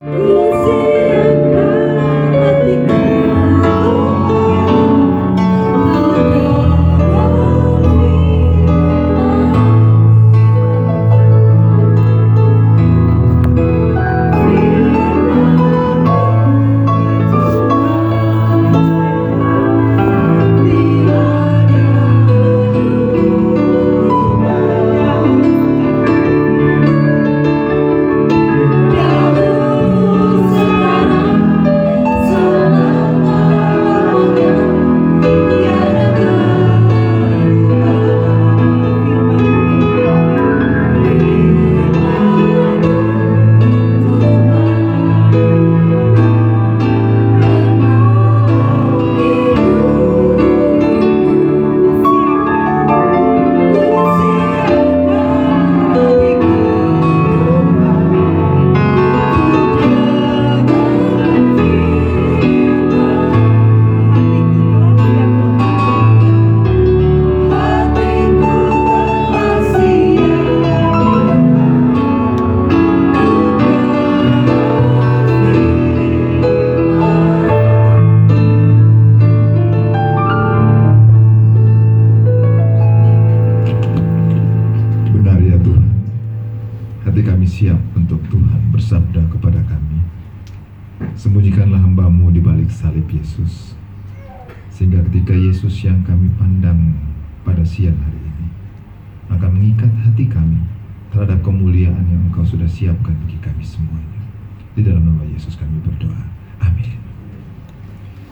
Benar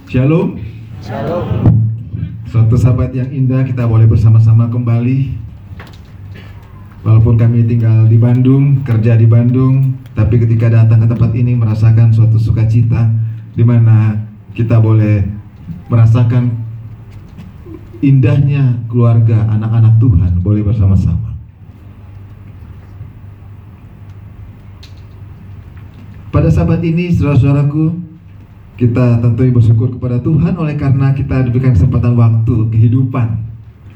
Shalom. Suatu sahabat yang indah kita boleh bersama-sama kembali Walaupun kami tinggal di Bandung, kerja di Bandung, tapi ketika datang ke tempat ini merasakan suatu sukacita di mana kita boleh merasakan indahnya keluarga anak-anak Tuhan boleh bersama-sama. Pada sahabat ini, saudara-saudaraku, kita tentu bersyukur kepada Tuhan oleh karena kita diberikan kesempatan waktu, kehidupan,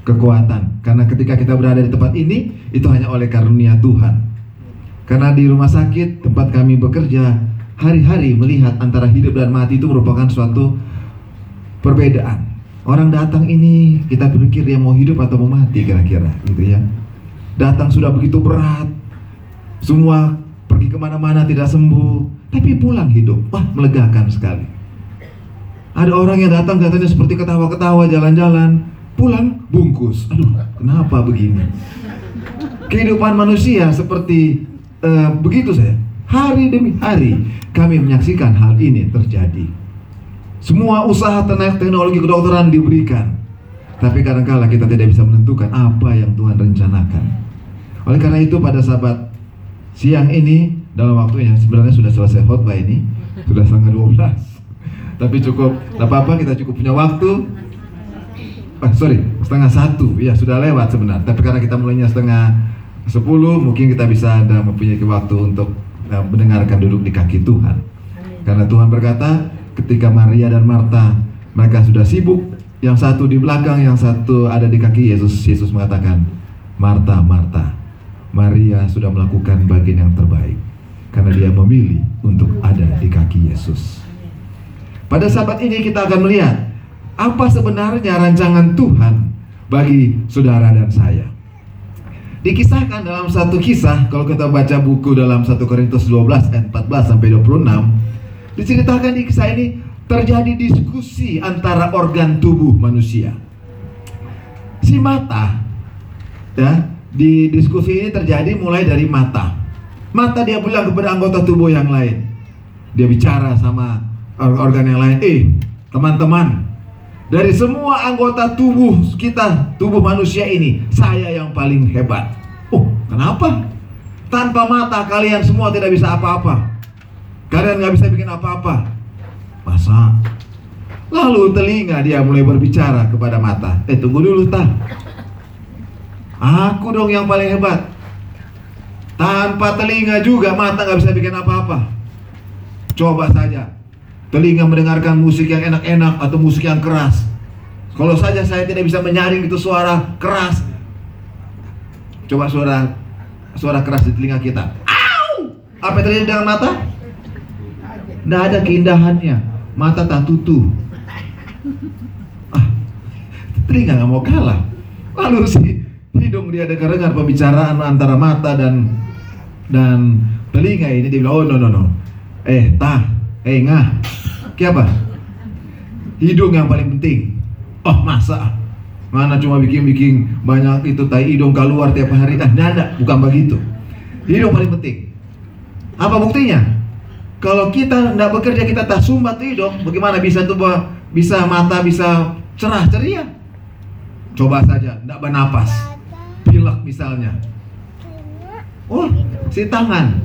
kekuatan. Karena ketika kita berada di tempat ini, itu hanya oleh karunia Tuhan. Karena di rumah sakit tempat kami bekerja, hari-hari melihat antara hidup dan mati itu merupakan suatu perbedaan. Orang datang ini kita berpikir dia mau hidup atau mau mati kira-kira, gitu ya. Datang sudah begitu berat, semua pergi ke mana-mana tidak sembuh, tapi pulang hidup, wah melegakan sekali. Ada orang yang datang katanya seperti ketawa-ketawa jalan-jalan, pulang bungkus. Aduh, kenapa begini? Kehidupan manusia seperti eh, begitu saya. Hari demi hari kami menyaksikan hal ini terjadi. Semua usaha tenaga teknologi kedokteran diberikan. Tapi kadangkala kita tidak bisa menentukan apa yang Tuhan rencanakan. Oleh karena itu pada sahabat siang ini dalam waktunya sebenarnya sudah selesai khotbah ini sudah setengah 12 tapi cukup tidak apa-apa kita cukup punya waktu. Ah, sorry setengah satu. Ya sudah lewat sebenarnya. Tapi karena kita mulainya setengah sepuluh mungkin kita bisa ada mempunyai waktu untuk uh, mendengarkan duduk di kaki Tuhan. Karena Tuhan berkata ketika Maria dan Marta mereka sudah sibuk yang satu di belakang yang satu ada di kaki Yesus Yesus mengatakan Marta Marta Maria sudah melakukan bagian yang terbaik karena dia memilih untuk ada di kaki Yesus. Pada saat ini kita akan melihat apa sebenarnya rancangan Tuhan bagi saudara dan saya. Dikisahkan dalam satu kisah kalau kita baca buku dalam 1 Korintus 12 ayat 14 sampai 26 diceritakan di kisah ini terjadi diskusi antara organ tubuh manusia. Si mata ya di diskusi ini terjadi mulai dari mata. Mata dia bilang kepada anggota tubuh yang lain. Dia bicara sama organ yang lain. Eh, teman-teman, dari semua anggota tubuh kita, tubuh manusia ini, saya yang paling hebat. Oh, kenapa? Tanpa mata kalian semua tidak bisa apa-apa. Kalian nggak bisa bikin apa-apa. Masa? Lalu telinga dia mulai berbicara kepada mata. Eh, tunggu dulu, tah. Aku dong yang paling hebat. Tanpa telinga juga mata nggak bisa bikin apa-apa. Coba saja. Telinga mendengarkan musik yang enak-enak atau musik yang keras. Kalau saja saya tidak bisa menyaring itu suara keras. Coba suara suara keras di telinga kita. Au! Apa yang terjadi dengan mata? Tidak ada keindahannya. Mata tak tutu. Ah, telinga nggak mau kalah. Lalu si hidung dia dengar-dengar pembicaraan antara mata dan dan telinga ini dia bilang, oh no no no. Eh, tah, eh ngah. Siapa? Hidung yang paling penting. Oh masa? Mana cuma bikin-bikin banyak itu tai hidung keluar tiap hari. Ah, nada, bukan begitu. Hidung paling penting. Apa buktinya? Kalau kita tidak bekerja kita tak sumbat hidung, bagaimana bisa tuh bisa mata bisa cerah ceria? Coba saja, tidak bernapas, pilek misalnya. Oh, si tangan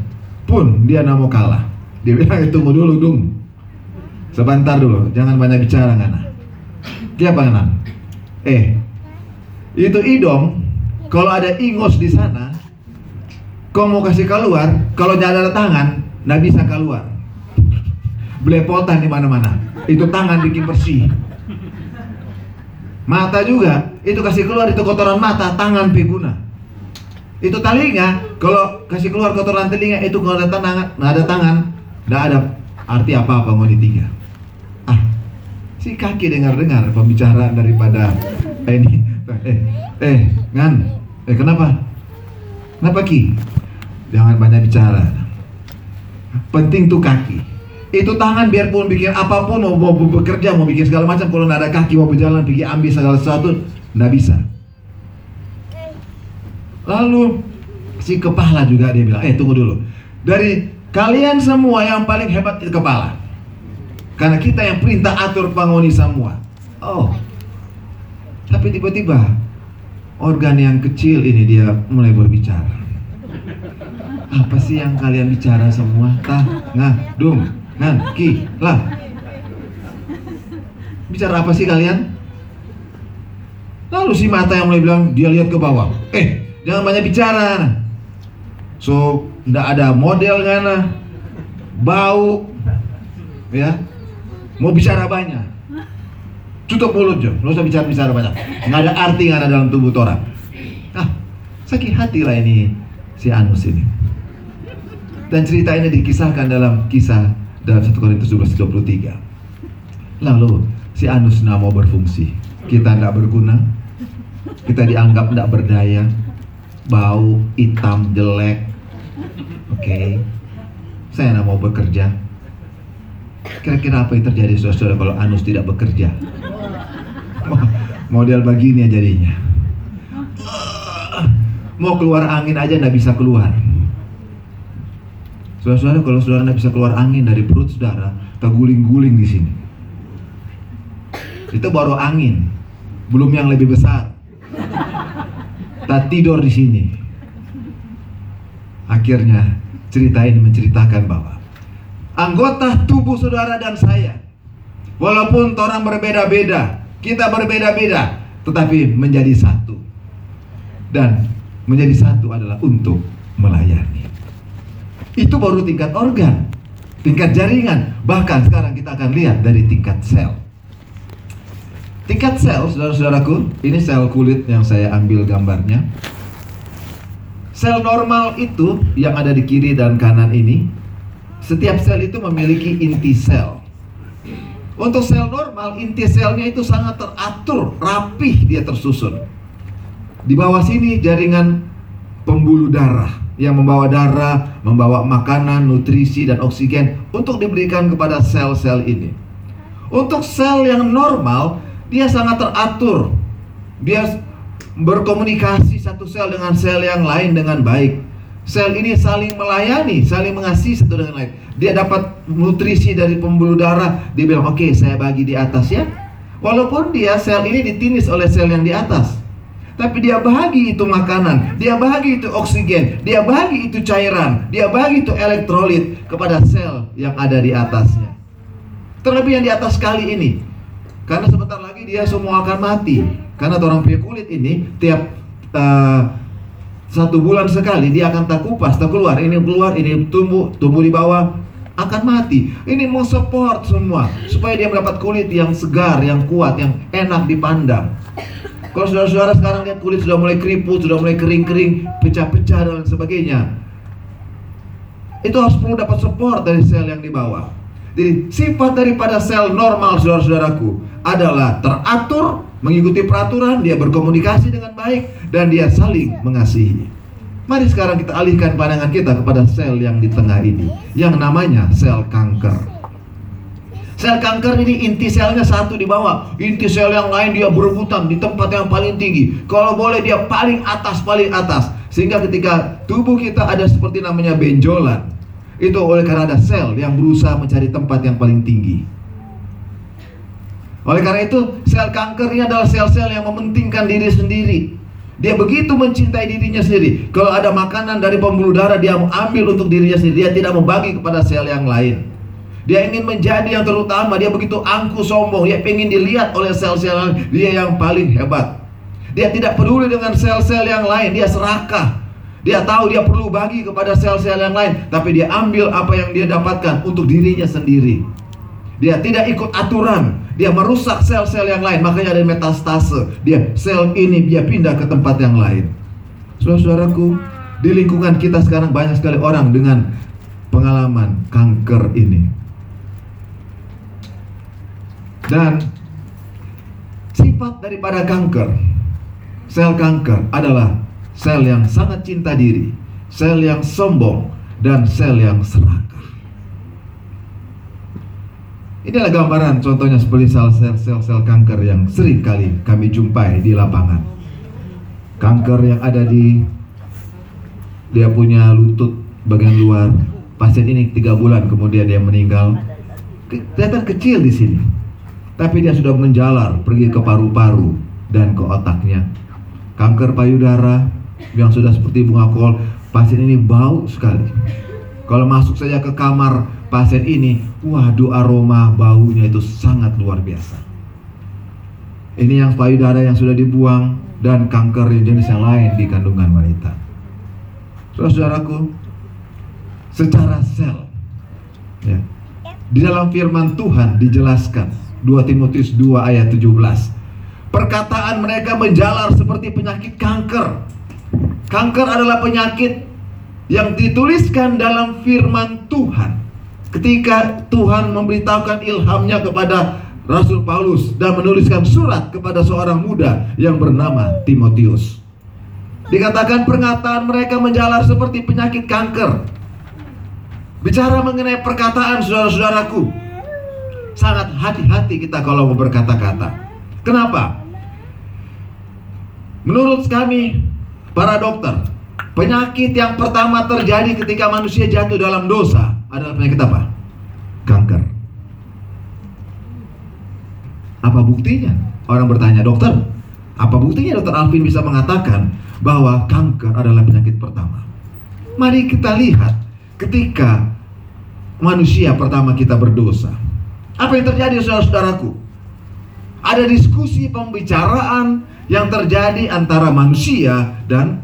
pun dia tidak mau kalah. Dia bilang eh, tunggu dulu dong. Sebentar dulu, jangan banyak bicara ngana. Dia ngana? Eh, itu hidung. Kalau ada ingos di sana, kau mau kasih keluar, kalau tidak ada tangan, nggak bisa keluar. Belepotan di mana-mana. Itu tangan bikin bersih. Mata juga, itu kasih keluar itu kotoran mata, tangan peguna. Itu telinga, kalau kasih keluar kotoran telinga itu kalau ada tangan, nggak ada tangan, nggak ada arti apa-apa mau tiga. Ah, si kaki dengar-dengar pembicaraan daripada eh, ini, eh, eh, ngan, eh kenapa? Kenapa ki? Jangan banyak bicara. Penting tuh kaki. Itu tangan biarpun bikin apa pun mau, mau bekerja mau bikin segala macam kalau nggak ada kaki mau berjalan pergi ambil segala sesuatu nggak bisa. Lalu si kepala juga dia bilang, eh tunggu dulu. Dari kalian semua yang paling hebat itu kepala. Karena kita yang perintah atur pangoni semua. Oh. Tapi tiba-tiba organ yang kecil ini dia mulai berbicara. Apa sih yang kalian bicara semua? Tah, ngah, dung, ngan, ki, lah. Bicara apa sih kalian? Lalu si mata yang mulai bilang dia lihat ke bawah. Eh, jangan banyak bicara. So, ndak ada model ngana, bau, ya. Mau bicara banyak. Tutup mulut jo, nggak usah bicara bicara banyak. Nggak ada arti nggak ada dalam tubuh orang. Ah, sakit hati lah ini si Anus ini. Dan cerita ini dikisahkan dalam kisah dalam 1 Korintus 12:23. Lalu si Anus tidak mau berfungsi. Kita tidak berguna. Kita dianggap tidak berdaya. Bau, hitam, jelek. Oke. Okay. Saya tidak mau bekerja. Kira-kira apa yang terjadi saudara-saudara kalau Anus tidak bekerja? Model begini jadinya. Mau keluar angin aja tidak bisa keluar Saudara-saudara, kalau saudara tidak bisa keluar angin dari perut saudara, terguling-guling di sini. Itu baru angin, belum yang lebih besar. Tak tidur di sini. Akhirnya cerita ini menceritakan bahwa anggota tubuh saudara dan saya, walaupun orang berbeda-beda, kita berbeda-beda, tetapi menjadi satu. Dan menjadi satu adalah untuk melayani. Itu baru tingkat organ, tingkat jaringan. Bahkan sekarang kita akan lihat dari tingkat sel. Tingkat sel, saudara-saudaraku, ini sel kulit yang saya ambil gambarnya. Sel normal itu yang ada di kiri dan kanan ini, setiap sel itu memiliki inti sel. Untuk sel normal, inti selnya itu sangat teratur, rapih dia tersusun. Di bawah sini jaringan pembuluh darah yang membawa darah, membawa makanan, nutrisi, dan oksigen untuk diberikan kepada sel-sel ini. Untuk sel yang normal, dia sangat teratur. Dia berkomunikasi satu sel dengan sel yang lain dengan baik. Sel ini saling melayani, saling mengasihi satu dengan lain. Dia dapat nutrisi dari pembuluh darah. Dia bilang, oke okay, saya bagi di atas ya. Walaupun dia sel ini ditinis oleh sel yang di atas. Tapi dia bahagi itu makanan, dia bahagi itu oksigen, dia bahagi itu cairan, dia bahagi itu elektrolit kepada sel yang ada di atasnya. Terlebih yang di atas kali ini. Karena sebentar dia semua akan mati. Karena orang punya kulit ini tiap uh, satu bulan sekali dia akan tak kupas, tak keluar. Ini keluar, ini tumbuh, tumbuh di bawah, akan mati. Ini mau support semua supaya dia mendapat kulit yang segar, yang kuat, yang enak dipandang. Kalau saudara-saudara sekarang lihat kulit sudah mulai keriput, sudah mulai kering-kering, pecah-pecah dan sebagainya. Itu harus perlu dapat support dari sel yang di bawah. Jadi sifat daripada sel normal saudara-saudaraku adalah teratur, mengikuti peraturan, dia berkomunikasi dengan baik dan dia saling mengasihi. Mari sekarang kita alihkan pandangan kita kepada sel yang di tengah ini yang namanya sel kanker. Sel kanker ini inti selnya satu di bawah, inti sel yang lain dia berebutan di tempat yang paling tinggi. Kalau boleh dia paling atas, paling atas. Sehingga ketika tubuh kita ada seperti namanya benjolan, itu oleh karena ada sel yang berusaha mencari tempat yang paling tinggi. Oleh karena itu, sel kanker ini adalah sel-sel yang mementingkan diri sendiri. Dia begitu mencintai dirinya sendiri. Kalau ada makanan dari pembuluh darah, dia ambil untuk dirinya sendiri. Dia tidak membagi kepada sel yang lain. Dia ingin menjadi yang terutama. Dia begitu angku sombong. Dia ingin dilihat oleh sel-sel dia yang paling hebat. Dia tidak peduli dengan sel-sel yang lain. Dia serakah. Dia tahu dia perlu bagi kepada sel-sel yang lain, tapi dia ambil apa yang dia dapatkan untuk dirinya sendiri. Dia tidak ikut aturan, dia merusak sel-sel yang lain, makanya ada metastase. Dia sel ini dia pindah ke tempat yang lain. Saudara-saudaraku, di lingkungan kita sekarang banyak sekali orang dengan pengalaman kanker ini. Dan sifat daripada kanker, sel kanker adalah sel yang sangat cinta diri, sel yang sombong, dan sel yang serakah. Inilah gambaran contohnya seperti sel-sel kanker yang sering kali kami jumpai di lapangan. Kanker yang ada di dia punya lutut bagian luar. Pasien ini tiga bulan kemudian dia meninggal. Kelihatan kecil di sini, tapi dia sudah menjalar pergi ke paru-paru dan ke otaknya. Kanker payudara, yang sudah seperti bunga kol, pasien ini bau sekali. Kalau masuk saja ke kamar pasien ini, waduh aroma baunya itu sangat luar biasa. Ini yang payudara yang sudah dibuang dan kanker jenis yang lain di kandungan wanita. Saudaraku, secara sel, ya, di dalam firman Tuhan dijelaskan 2 Timotius 2 ayat 17 perkataan mereka menjalar seperti penyakit kanker Kanker adalah penyakit yang dituliskan dalam firman Tuhan. Ketika Tuhan memberitahukan ilhamnya kepada Rasul Paulus dan menuliskan surat kepada seorang muda yang bernama Timotius. Dikatakan pernyataan mereka menjalar seperti penyakit kanker. Bicara mengenai perkataan saudara-saudaraku, sangat hati-hati kita kalau mau berkata-kata. Kenapa? Menurut kami, Para dokter, penyakit yang pertama terjadi ketika manusia jatuh dalam dosa adalah penyakit apa? Kanker. Apa buktinya? Orang bertanya, dokter, apa buktinya dokter Alvin bisa mengatakan bahwa kanker adalah penyakit pertama? Mari kita lihat ketika manusia pertama kita berdosa. Apa yang terjadi saudara-saudaraku? Ada diskusi pembicaraan yang terjadi antara manusia dan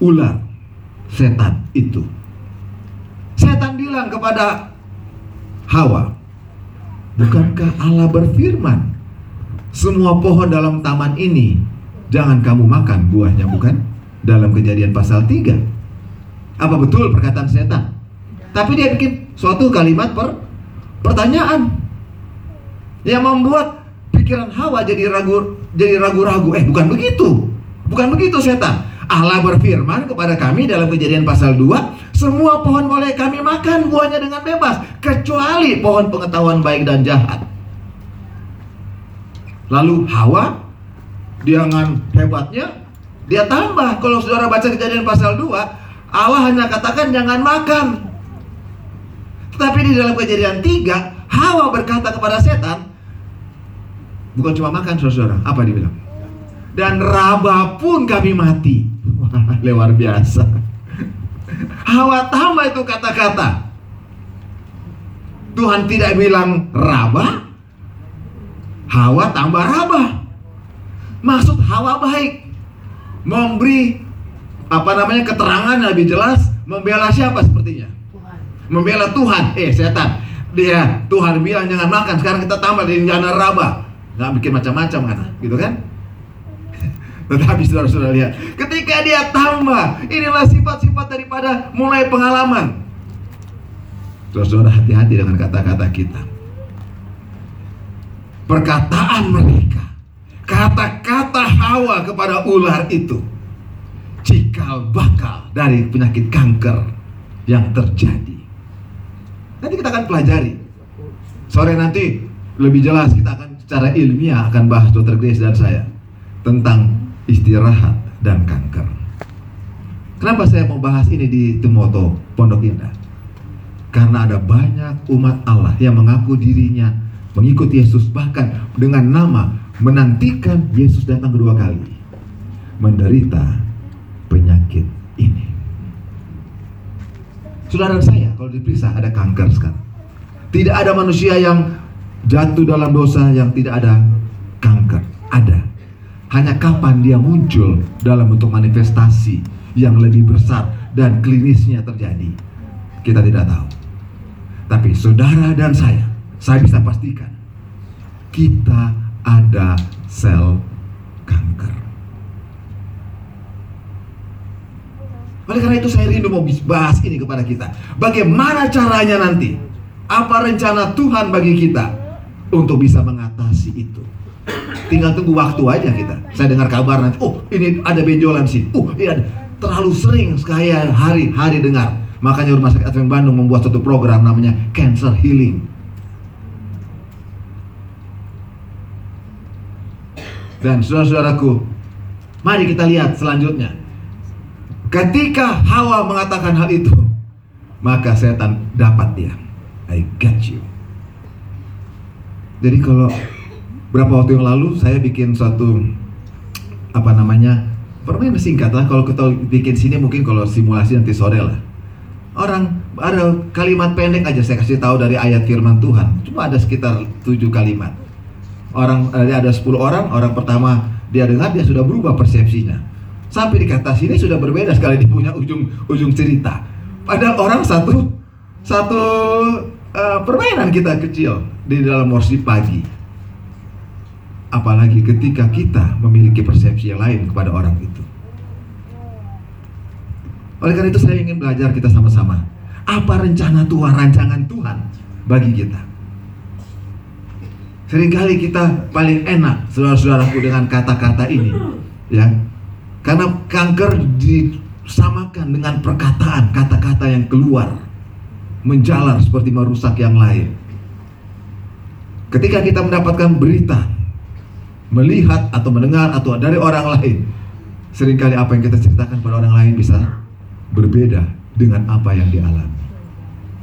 ular setan itu. Setan bilang kepada Hawa, "Bukankah Allah berfirman, semua pohon dalam taman ini jangan kamu makan buahnya, bukan?" Dalam Kejadian pasal 3. Apa betul perkataan setan? Tapi dia bikin suatu kalimat per pertanyaan yang membuat pikiran Hawa jadi ragu jadi ragu-ragu. Eh, bukan begitu. Bukan begitu setan. Allah berfirman kepada kami dalam kejadian pasal 2, semua pohon boleh kami makan buahnya dengan bebas, kecuali pohon pengetahuan baik dan jahat. Lalu Hawa, dengan hebatnya, dia tambah. Kalau saudara baca kejadian pasal 2, Allah hanya katakan jangan makan. Tetapi di dalam kejadian 3, Hawa berkata kepada setan, Bukan cuma makan saudara, apa dia bilang? Dan raba pun kami mati. Wah, luar biasa. Hawa tambah itu kata-kata. Tuhan tidak bilang raba. Hawa tambah raba. Maksud Hawa baik. Memberi apa namanya keterangan yang lebih jelas. Membela siapa sepertinya? Tuhan. Membela Tuhan. Eh setan. Dia Tuhan bilang jangan makan. Sekarang kita tambah di jangan raba nggak bikin macam-macam kan gitu kan tetapi saudara-saudara lihat ketika dia tambah inilah sifat-sifat daripada mulai pengalaman Saudara hati-hati dengan kata-kata kita. Perkataan mereka, kata-kata Hawa kepada ular itu, cikal bakal dari penyakit kanker yang terjadi. Nanti kita akan pelajari. Sore nanti lebih jelas kita akan secara ilmiah akan bahas Dr. Grace dan saya tentang istirahat dan kanker. Kenapa saya mau bahas ini di Timoto Pondok Indah? Karena ada banyak umat Allah yang mengaku dirinya mengikut Yesus bahkan dengan nama menantikan Yesus datang kedua kali. Menderita penyakit ini. Saudara saya kalau diperiksa ada kanker sekarang. Tidak ada manusia yang jatuh dalam dosa yang tidak ada kanker. Ada. Hanya kapan dia muncul dalam bentuk manifestasi yang lebih besar dan klinisnya terjadi. Kita tidak tahu. Tapi saudara dan saya, saya bisa pastikan kita ada sel kanker. Oleh karena itu saya rindu mau bahas ini kepada kita. Bagaimana caranya nanti? Apa rencana Tuhan bagi kita untuk bisa mengatasi itu? Tinggal tunggu waktu aja kita. Saya dengar kabar nanti, oh ini ada benjolan sih. Oh ada. Terlalu sering sekali hari-hari dengar Makanya Rumah Sakit Advent Bandung membuat satu program namanya Cancer Healing. Dan saudara-saudaraku, mari kita lihat selanjutnya. Ketika Hawa mengatakan hal itu, maka setan dapat dia. I got you. Jadi kalau berapa waktu yang lalu saya bikin suatu apa namanya permainan singkat lah kalau kita bikin sini mungkin kalau simulasi nanti sore lah Orang ada kalimat pendek aja saya kasih tahu dari ayat firman Tuhan. Cuma ada sekitar tujuh kalimat. Orang eh, ada 10 orang, orang pertama dia dengar dia sudah berubah persepsinya. Sampai di kata sini sudah berbeda sekali di punya ujung ujung cerita. Padahal orang satu satu uh, permainan kita kecil di dalam worship pagi. Apalagi ketika kita memiliki persepsi yang lain kepada orang itu. Oleh karena itu saya ingin belajar kita sama-sama. Apa rencana Tuhan, rancangan Tuhan bagi kita. Seringkali kita paling enak saudara-saudaraku dengan kata-kata ini. ya Karena kanker disamakan dengan perkataan, kata-kata yang keluar. Menjalar seperti merusak yang lain. Ketika kita mendapatkan berita, melihat atau mendengar atau dari orang lain, sering kali apa yang kita ceritakan pada orang lain bisa berbeda dengan apa yang dialami.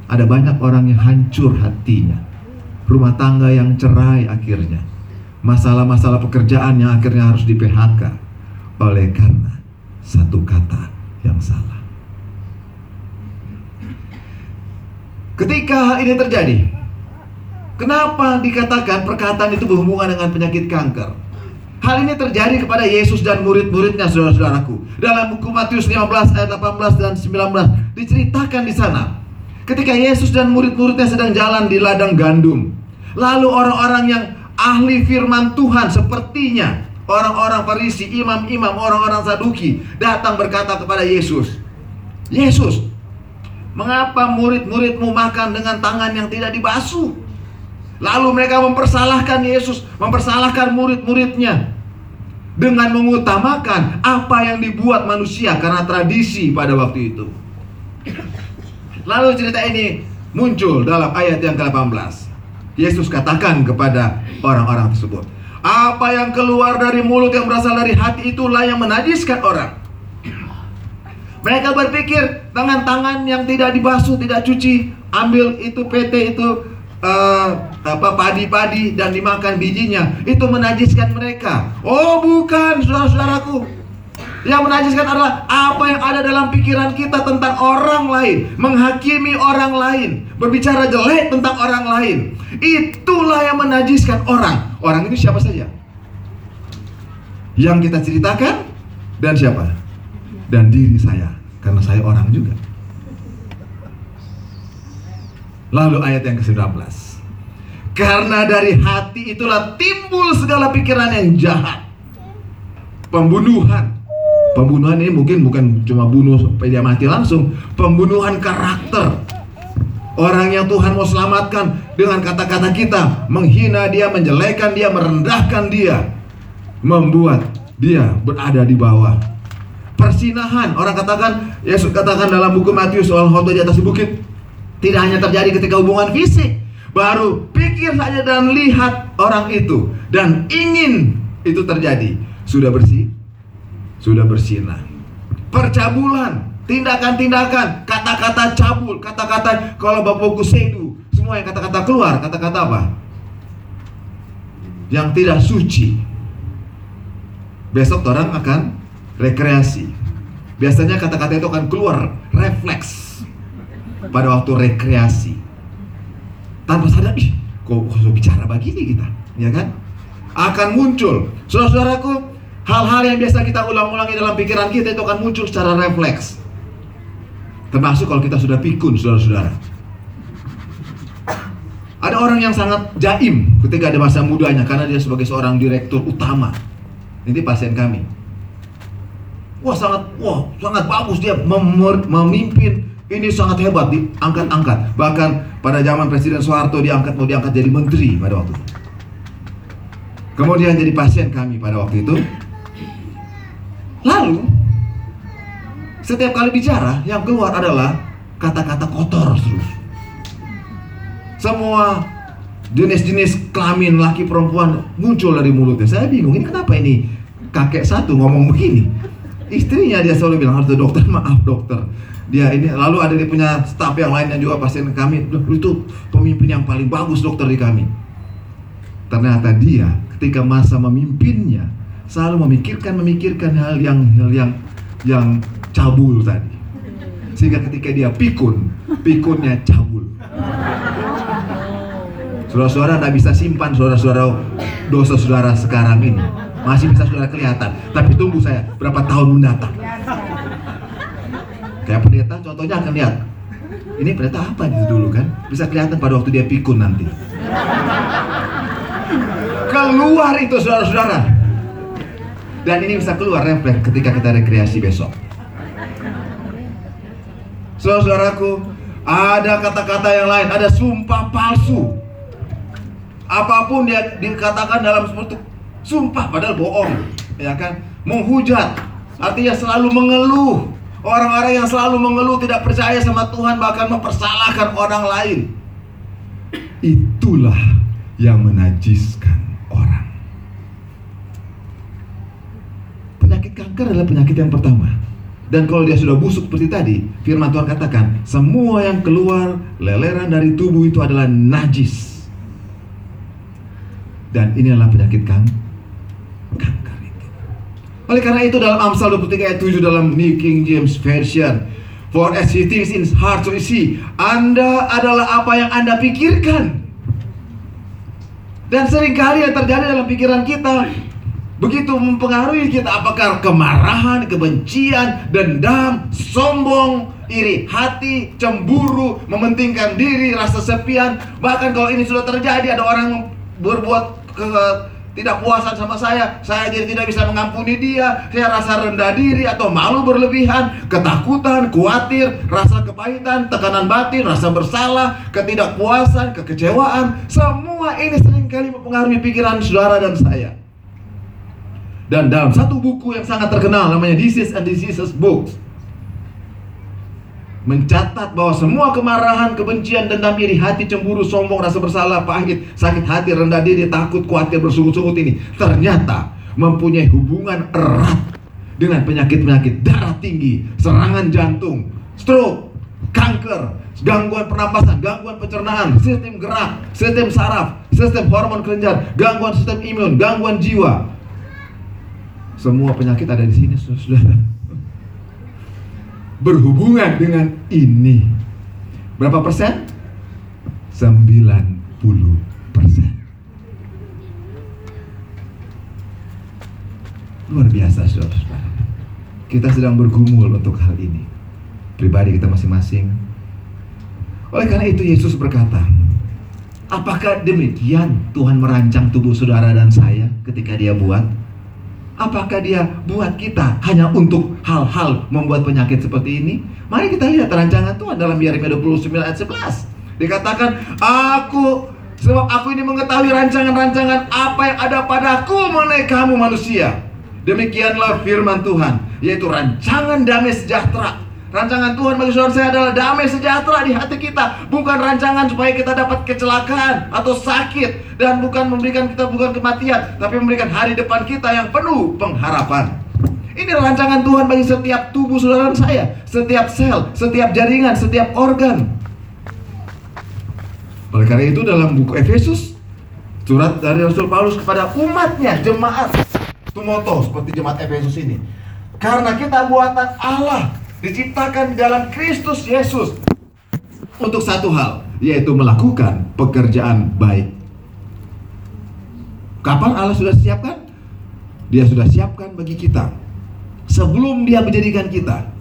Ada banyak orang yang hancur hatinya, rumah tangga yang cerai akhirnya, masalah-masalah pekerjaan yang akhirnya harus di PHK oleh karena satu kata yang salah. Ketika ini terjadi, kenapa dikatakan perkataan itu berhubungan dengan penyakit kanker? Hal ini terjadi kepada Yesus dan murid-muridnya saudara-saudaraku. Dalam buku Matius 15 ayat 18 dan 19 diceritakan di sana. Ketika Yesus dan murid-muridnya sedang jalan di ladang gandum. Lalu orang-orang yang ahli firman Tuhan sepertinya orang-orang Farisi, imam-imam, orang-orang Saduki datang berkata kepada Yesus, "Yesus, mengapa murid-muridmu makan dengan tangan yang tidak dibasuh?" Lalu mereka mempersalahkan Yesus, mempersalahkan murid-muridnya dengan mengutamakan apa yang dibuat manusia karena tradisi pada waktu itu. Lalu cerita ini muncul dalam ayat yang ke-18. Yesus katakan kepada orang-orang tersebut, apa yang keluar dari mulut yang berasal dari hati itulah yang menajiskan orang. Mereka berpikir tangan-tangan yang tidak dibasuh, tidak cuci, ambil itu PT itu uh, apa padi-padi dan dimakan bijinya itu menajiskan mereka. Oh bukan saudara-saudaraku. Yang menajiskan adalah apa yang ada dalam pikiran kita tentang orang lain, menghakimi orang lain, berbicara jelek tentang orang lain. Itulah yang menajiskan orang. Orang itu siapa saja? Yang kita ceritakan dan siapa? Dan diri saya, karena saya orang juga. Lalu ayat yang ke-19. Karena dari hati itulah timbul segala pikiran yang jahat. Pembunuhan. Pembunuhan ini mungkin bukan cuma bunuh supaya dia mati langsung. Pembunuhan karakter. Orang yang Tuhan mau selamatkan dengan kata-kata kita, menghina dia, menjelekan dia, merendahkan dia, membuat dia berada di bawah. Persinahan, orang katakan, Yesus katakan dalam buku Matius soal khotbah di atas bukit, tidak hanya terjadi ketika hubungan fisik, baru pikir saja dan lihat orang itu dan ingin itu terjadi. Sudah bersih, sudah bersinah. Percabulan, tindakan-tindakan, kata-kata cabul, kata-kata kalau Bapak Sedu, semua yang kata-kata keluar, kata-kata apa? Yang tidak suci. Besok orang akan rekreasi. Biasanya kata-kata itu akan keluar refleks pada waktu rekreasi. Tanpa sadar, ih, kok, kok bicara begini kita, ya kan? Akan muncul. Saudara-saudaraku, hal-hal yang biasa kita ulang-ulangi dalam pikiran kita itu akan muncul secara refleks. Termasuk kalau kita sudah pikun, saudara-saudara. Ada orang yang sangat jaim ketika ada masa mudanya karena dia sebagai seorang direktur utama. Ini pasien kami. Wah sangat, wah sangat bagus dia memimpin. Ini sangat hebat diangkat-angkat. Bahkan pada zaman Presiden Soeharto diangkat mau diangkat jadi menteri pada waktu itu. Kemudian jadi pasien kami pada waktu itu. Lalu setiap kali bicara yang keluar adalah kata-kata kotor terus. Semua jenis-jenis kelamin laki perempuan muncul dari mulutnya. Saya bingung ini kenapa ini kakek satu ngomong begini. Istrinya dia selalu bilang harus dokter maaf dokter. Dia ini lalu ada dia punya staf yang lain yang juga pasien kami itu pemimpin yang paling bagus dokter di kami. Ternyata dia ketika masa memimpinnya selalu memikirkan memikirkan hal yang hal yang yang cabul tadi. Sehingga ketika dia pikun, pikunnya cabul. Saudara-saudara tidak bisa simpan saudara-saudara dosa saudara sekarang ini. Masih bisa saudara kelihatan. Tapi tunggu saya berapa tahun mendatang. Kayak pendeta contohnya akan lihat. Ini pendeta apa itu dulu kan? Bisa kelihatan pada waktu dia pikun nanti. Keluar itu saudara-saudara. Dan ini bisa keluar refleks ketika kita rekreasi besok. Saudaraku, ada kata-kata yang lain, ada sumpah palsu. Apa pun dia dikatakan dalam seperti sumpah padahal bohong, ya kan? Menghujat, artinya selalu mengeluh. Orang-orang yang selalu mengeluh tidak percaya sama Tuhan bahkan mempersalahkan orang lain. Itulah yang menajiskan orang. Penyakit kanker adalah penyakit yang pertama. Dan kalau dia sudah busuk seperti tadi, firman Tuhan katakan, semua yang keluar leleran dari tubuh itu adalah najis. Dan ini adalah penyakit kan kanker itu. Oleh karena itu dalam Amsal 23 ayat 7 dalam New King James Version, For as he thinks in his heart so is he. Anda adalah apa yang Anda pikirkan. Dan sering kali yang terjadi dalam pikiran kita begitu mempengaruhi kita apakah kemarahan, kebencian, dendam, sombong, iri hati, cemburu, mementingkan diri, rasa sepian. Bahkan kalau ini sudah terjadi ada orang berbuat ke, tidak puasan sama saya, saya jadi tidak bisa mengampuni dia, saya rasa rendah diri atau malu berlebihan, ketakutan, khawatir, rasa kepahitan, tekanan batin, rasa bersalah, ketidakpuasan, kekecewaan, semua ini sering kali mempengaruhi pikiran saudara dan saya. Dan dalam satu buku yang sangat terkenal namanya Disease and Diseases Books mencatat bahwa semua kemarahan, kebencian, dendam, iri hati, cemburu, sombong, rasa bersalah, pahit, sakit hati, rendah diri, takut, khawatir, bersungut-sungut ini ternyata mempunyai hubungan erat dengan penyakit-penyakit darah tinggi, serangan jantung, stroke, kanker, gangguan pernapasan, gangguan pencernaan, sistem gerak, sistem saraf, sistem hormon kelenjar, gangguan sistem imun, gangguan jiwa, semua penyakit ada di sini, saudara. Berhubungan dengan ini. Berapa persen? 90 persen. Luar biasa, saudara-saudara. Kita sedang bergumul untuk hal ini. Pribadi kita masing-masing. Oleh karena itu Yesus berkata, Apakah demikian Tuhan merancang tubuh saudara dan saya ketika dia buat? Apakah dia buat kita hanya untuk hal-hal membuat penyakit seperti ini? Mari kita lihat rancangan Tuhan dalam Yeremia 29 ayat 11. Dikatakan, aku sebab aku ini mengetahui rancangan-rancangan apa yang ada padaku mengenai kamu manusia. Demikianlah firman Tuhan, yaitu rancangan damai sejahtera Rancangan Tuhan bagi saudara saya adalah damai sejahtera di hati kita, bukan rancangan supaya kita dapat kecelakaan atau sakit dan bukan memberikan kita bukan kematian, tapi memberikan hari depan kita yang penuh pengharapan. Ini rancangan Tuhan bagi setiap tubuh saudara saya, setiap sel, setiap jaringan, setiap organ. Oleh karena itu dalam buku Efesus, surat dari Rasul Paulus kepada umatnya, jemaat, itu moto seperti jemaat Efesus ini. Karena kita buatan Allah, diciptakan dalam Kristus Yesus untuk satu hal, yaitu melakukan pekerjaan baik. Kapan Allah sudah siapkan? Dia sudah siapkan bagi kita sebelum Dia menjadikan kita.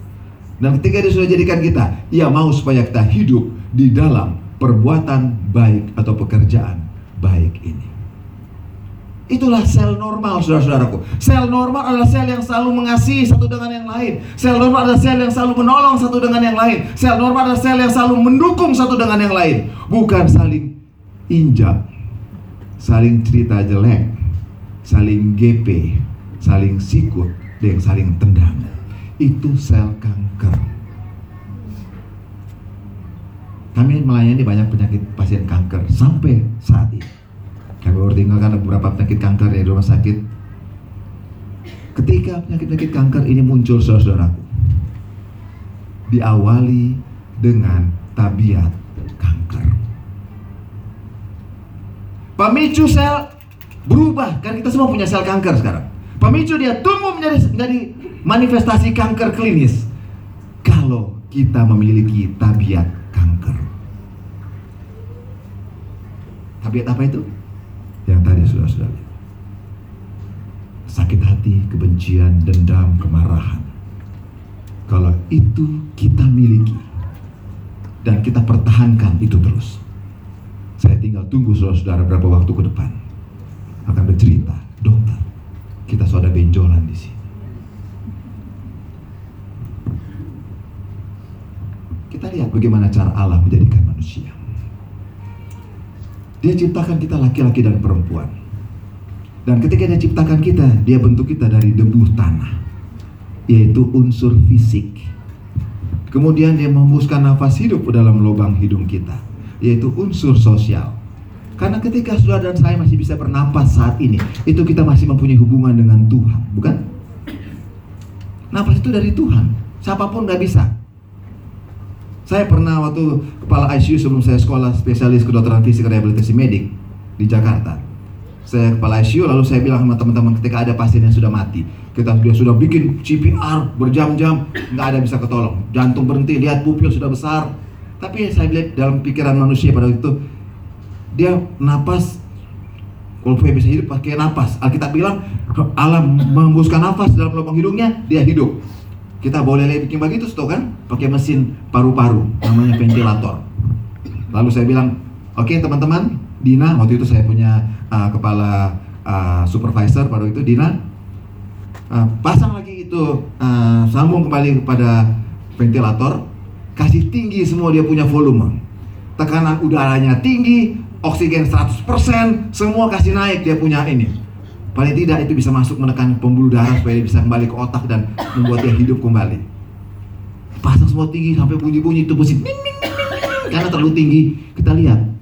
Dan ketika Dia sudah jadikan kita, Ia mau supaya kita hidup di dalam perbuatan baik atau pekerjaan baik ini. Itulah sel normal saudara-saudaraku. Sel normal adalah sel yang selalu mengasihi satu dengan yang lain. Sel normal adalah sel yang selalu menolong satu dengan yang lain. Sel normal adalah sel yang selalu mendukung satu dengan yang lain. Bukan saling injak Saling cerita jelek Saling GP Saling sikut Dan saling tendang. Itu sel kanker. Kami melayani banyak penyakit pasien kanker Sampai saat ini kami baru tinggalkan beberapa penyakit kanker di rumah sakit. Ketika penyakit-penyakit kanker ini muncul saudara-saudaraku, diawali dengan tabiat kanker. Pemicu sel berubah, kan kita semua punya sel kanker sekarang. Pemicu dia tumbuh menjadi, menjadi manifestasi kanker klinis. Kalau kita memiliki tabiat kanker. Tabiat apa itu? Lihat. Sakit hati, kebencian, dendam, kemarahan. Kalau itu kita miliki dan kita pertahankan itu terus. Saya tinggal tunggu saudara-saudara berapa waktu ke depan akan bercerita, dokter, kita sudah benjolan di sini. Kita lihat bagaimana cara Allah menjadikan manusia. Dia ciptakan kita laki-laki dan perempuan. Dan ketika dia ciptakan kita, dia bentuk kita dari debu tanah. Yaitu unsur fisik. Kemudian dia membuskan nafas hidup dalam lubang hidung kita. Yaitu unsur sosial. Karena ketika saudara dan saya masih bisa bernapas saat ini, itu kita masih mempunyai hubungan dengan Tuhan, bukan? Nafas itu dari Tuhan. Siapa pun nggak bisa. Saya pernah waktu kepala ICU sebelum saya sekolah spesialis kedokteran fisik rehabilitasi medik di Jakarta. Saya kepala ICU lalu saya bilang sama teman-teman ketika ada pasien yang sudah mati, kita dia sudah bikin CPR berjam-jam nggak ada bisa ketolong, jantung berhenti, lihat pupil sudah besar. Tapi saya lihat dalam pikiran manusia pada waktu itu dia napas kalau bisa hidup pakai napas. Alkitab bilang alam menghembuskan nafas dalam lubang hidungnya, dia hidup. Kita boleh bikin begitu tuh kan? Pakai mesin paru-paru namanya ventilator. Lalu saya bilang, oke okay, teman-teman, Dina waktu itu saya punya uh, kepala uh, supervisor pada itu Dina uh, pasang lagi itu uh, sambung kembali kepada ventilator, kasih tinggi semua dia punya volume. Tekanan udaranya tinggi, oksigen 100%, semua kasih naik dia punya ini Paling tidak itu bisa masuk menekan pembuluh darah supaya bisa kembali ke otak dan membuat dia hidup kembali. Pasang semua tinggi sampai bunyi-bunyi itu mesin karena terlalu tinggi. Kita lihat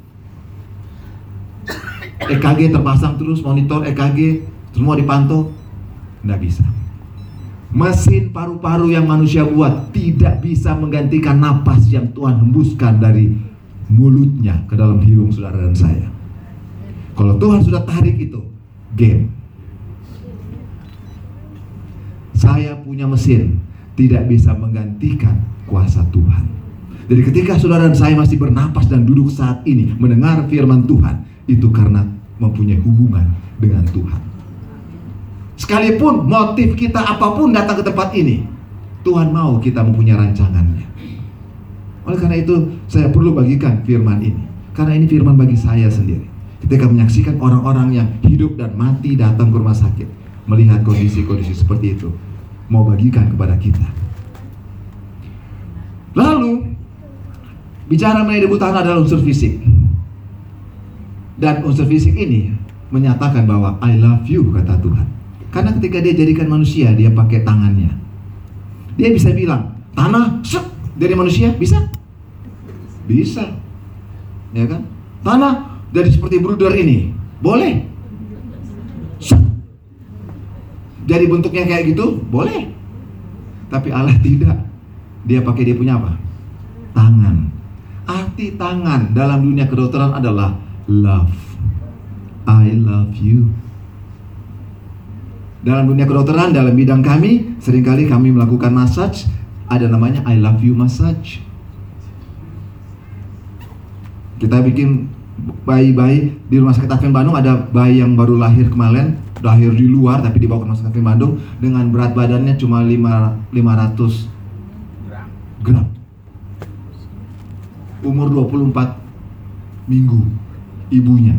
EKG terpasang terus monitor EKG semua dipantau nggak bisa. Mesin paru-paru yang manusia buat tidak bisa menggantikan napas yang Tuhan hembuskan dari mulutnya ke dalam hidung saudara dan saya. Kalau Tuhan sudah tarik itu, game. Saya punya mesin tidak bisa menggantikan kuasa Tuhan. Jadi ketika saudara dan saya masih bernapas dan duduk saat ini mendengar firman Tuhan, itu karena mempunyai hubungan dengan Tuhan. Sekalipun motif kita apa pun datang ke tempat ini, Tuhan mau kita mempunyai rancangannya. Oleh karena itu, saya perlu bagikan firman ini. Karena ini firman bagi saya sendiri. Ketika menyaksikan orang-orang yang hidup dan mati datang ke rumah sakit, melihat kondisi-kondisi seperti itu, mau bagikan kepada kita. Lalu bicara mengenai debu tanah adalah unsur fisik. Dan unsur fisik ini menyatakan bahwa I love you kata Tuhan. Karena ketika dia jadikan manusia, dia pakai tangannya. Dia bisa bilang, tanah dari manusia bisa? Bisa. Ya kan? Tanah jadi seperti bruder ini. Boleh. Set. Jadi bentuknya kayak gitu, boleh. Tapi Allah tidak. Dia pakai dia punya apa? Tangan. Arti tangan dalam dunia kedokteran adalah love. I love you. Dalam dunia kedokteran, dalam bidang kami, sering kali kami melakukan massage, ada namanya I love you massage. Kita bikin bayi-bayi di rumah sakit Advent Bandung ada bayi yang baru lahir kemarin, lahir di luar tapi dibawa ke rumah sakit Advent Bandung dengan berat badannya cuma 5, 500 gram. Umur 24 minggu ibunya.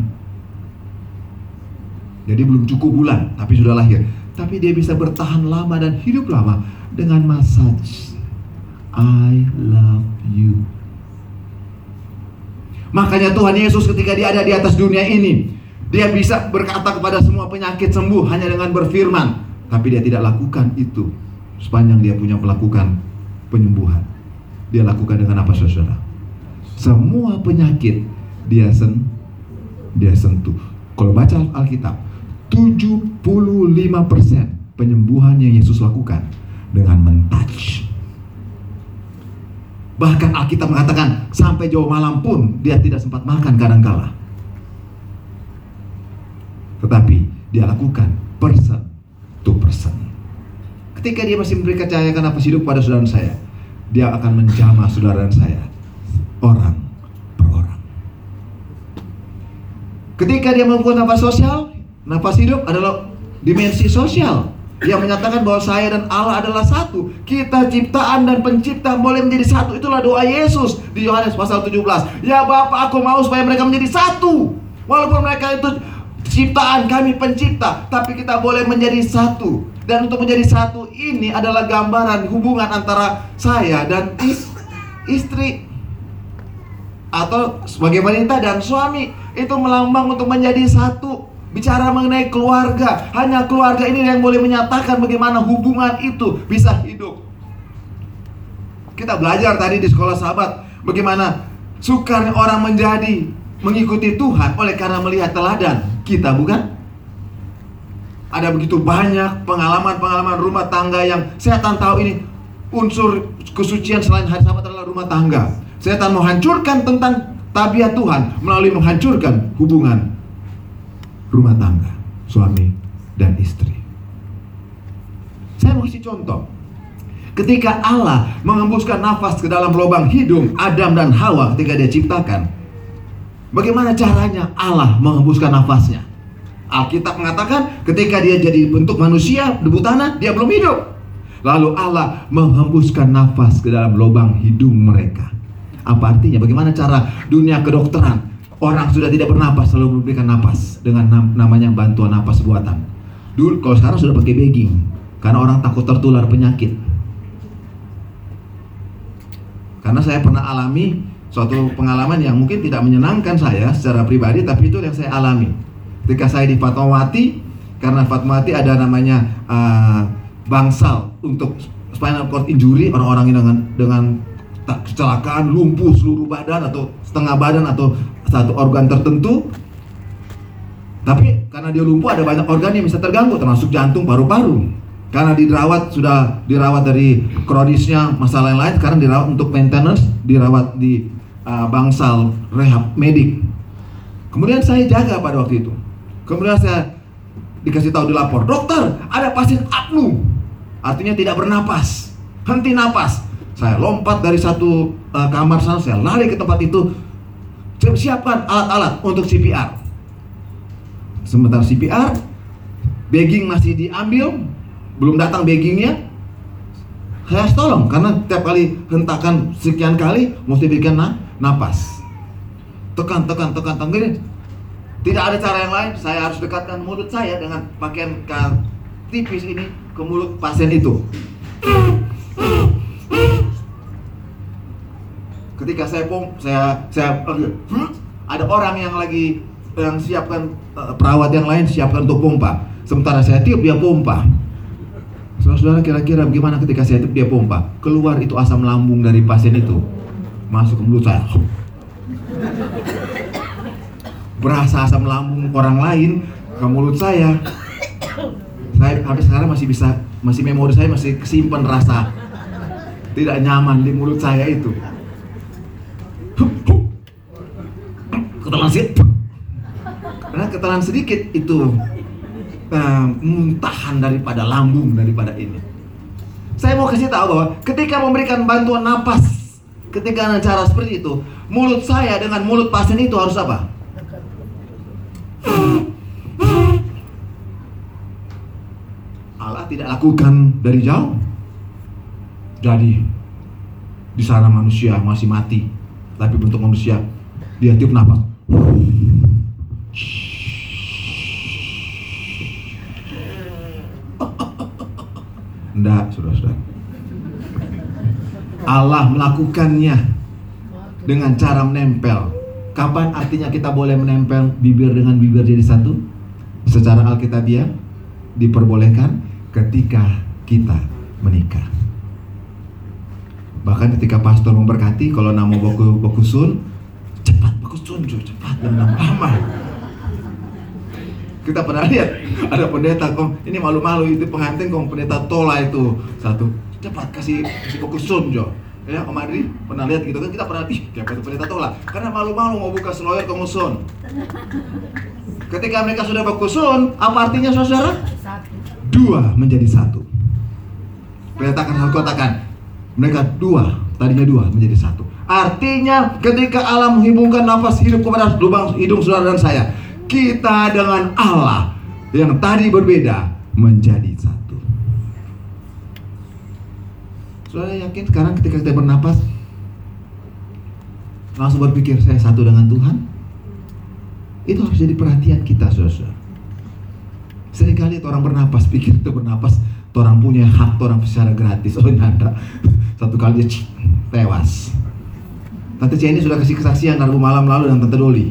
Jadi belum cukup bulan, tapi sudah lahir. Tapi dia bisa bertahan lama dan hidup lama dengan massage. I love you. Makanya Tuhan Yesus ketika dia ada di atas dunia ini, dia bisa berkata kepada semua penyakit sembuh hanya dengan berfirman. Tapi dia tidak lakukan itu sepanjang dia punya melakukan penyembuhan. Dia lakukan dengan apa saudara? Semua penyakit dia sen dia sentuh. Kalau baca Alkitab, 75% penyembuhan yang Yesus lakukan dengan mentouch. Bahkan Alkitab mengatakan sampai jauh malam pun dia tidak sempat makan kadangkala. Tetapi dia lakukan person to person. Ketika dia masih memberi kepercayaan apa hidup pada saudara saya, dia akan menjamah saudara saya orang per orang. Ketika dia membuat nafas sosial, nafas hidup adalah dimensi sosial yang menyatakan bahwa saya dan Allah adalah satu. Kita ciptaan dan pencipta boleh menjadi satu. Itulah doa Yesus di Yohanes pasal 17. Ya Bapak, aku mau supaya mereka menjadi satu. Walaupun mereka itu ciptaan kami pencipta, tapi kita boleh menjadi satu. Dan untuk menjadi satu ini adalah gambaran hubungan antara saya dan is istri atau sebagai wanita dan suami itu melambang untuk menjadi satu. Bicara mengenai keluarga hanya keluarga ini yang boleh menyatakan bagaimana hubungan itu bisa hidup. Kita belajar tadi di sekolah sahabat bagaimana sukarnya orang menjadi mengikuti Tuhan oleh karena melihat teladan kita bukan? Ada begitu banyak pengalaman-pengalaman rumah tangga yang setan tahu ini unsur kesucian selain hari sabat adalah rumah tangga. Setan mau hancurkan tentang tabiat Tuhan melalui menghancurkan hubungan rumah tangga, suami dan istri. Saya mau kasih contoh. Ketika Allah mengembuskan nafas ke dalam lubang hidung Adam dan Hawa ketika dia ciptakan, bagaimana caranya Allah mengembuskan nafasnya? Alkitab mengatakan ketika dia jadi bentuk manusia debu tanah dia belum hidup. Lalu Allah menghembuskan nafas ke dalam lubang hidung mereka. Apa artinya? Bagaimana cara dunia kedokteran orang sudah tidak bernapas selalu memberikan napas dengan nam namanya bantuan napas buatan. Dulu kalau sekarang sudah pakai bagging karena orang takut tertular penyakit. Karena saya pernah alami suatu pengalaman yang mungkin tidak menyenangkan saya secara pribadi tapi itu yang saya alami Ketika saya di Fatmawati, karena Fatmawati ada namanya uh, bangsal untuk spinal cord injury orang-orang dengan dengan kecelakaan lumpuh seluruh badan atau setengah badan atau satu organ tertentu. Tapi karena dia lumpuh ada banyak organ yang bisa terganggu termasuk jantung, paru-paru. Karena dirawat sudah dirawat dari kronisnya masalah yang lain, sekarang dirawat untuk maintenance, dirawat di uh, bangsal rehab medik. Kemudian saya jaga pada waktu itu. Kemudian saya dikasih tahu di lapor, dokter ada pasien apnu, artinya tidak bernapas, henti napas. Saya lompat dari satu uh, kamar sana, saya lari ke tempat itu, siapkan alat-alat untuk CPR. Sementara CPR, bagging masih diambil, belum datang baggingnya, saya tolong karena tiap kali hentakan sekian kali mesti berikan na napas. Tekan, tekan, tekan, tekan, tidak ada cara yang lain, saya harus dekatkan mulut saya dengan pakaian tipis ini ke mulut pasien itu. Ketika saya pom saya saya ada orang yang lagi yang siapkan uh, perawat yang lain siapkan untuk pompa. Sementara saya tiup dia pompa. Saudara-saudara kira-kira bagaimana ketika saya tiup dia pompa? Keluar itu asam lambung dari pasien itu. Masuk ke mulut saya. Berasa asam lambung orang lain ke mulut saya. Saya sampai sekarang masih bisa masih memori saya masih kesimpan rasa tidak nyaman di mulut saya itu ketelan sedikit karena ketelan sedikit itu uh, muntahan daripada lambung daripada ini. Saya mau kasih tahu bahwa ketika memberikan bantuan napas ketika ada cara seperti itu mulut saya dengan mulut pasien itu harus apa? Allah tidak lakukan dari jauh. Jadi di sana manusia masih mati tapi bentuk manusia dia tiup nafas Enggak, saudara-saudara. Allah melakukannya dengan cara menempel. Kapan artinya kita boleh menempel bibir dengan bibir jadi satu? Secara Alkitabiah diperbolehkan ketika kita menikah. Bahkan ketika pastor memberkati, kalau nama boku bokusun, cepat bokusun, cepat jangan lama. Kita pernah lihat ada pendeta kong, ini malu-malu itu pengantin kong pendeta tola itu satu cepat kasih kasih bokusun jo. Ya, Om Adri pernah lihat gitu kan kita pernah ih kayak itu pendeta tola karena malu-malu mau buka seloyer ke musun. Ketika mereka sudah bokusun, apa artinya saudara? Dua menjadi satu. Pendeta akan katakan, mereka dua, tadinya dua menjadi satu. Artinya ketika Allah menghubungkan nafas hidup kepada lubang hidung saudara dan saya, kita dengan Allah yang tadi berbeda menjadi satu. Saudara yakin sekarang ketika kita bernapas langsung berpikir saya satu dengan Tuhan? Itu harus jadi perhatian kita, saudara. Seringkali orang bernapas pikir itu bernapas orang punya hak orang secara gratis. Oh nyata satu kali dia tewas. Tante Jenny sudah kasih kesaksian Rabu malam lalu dan Tante Doli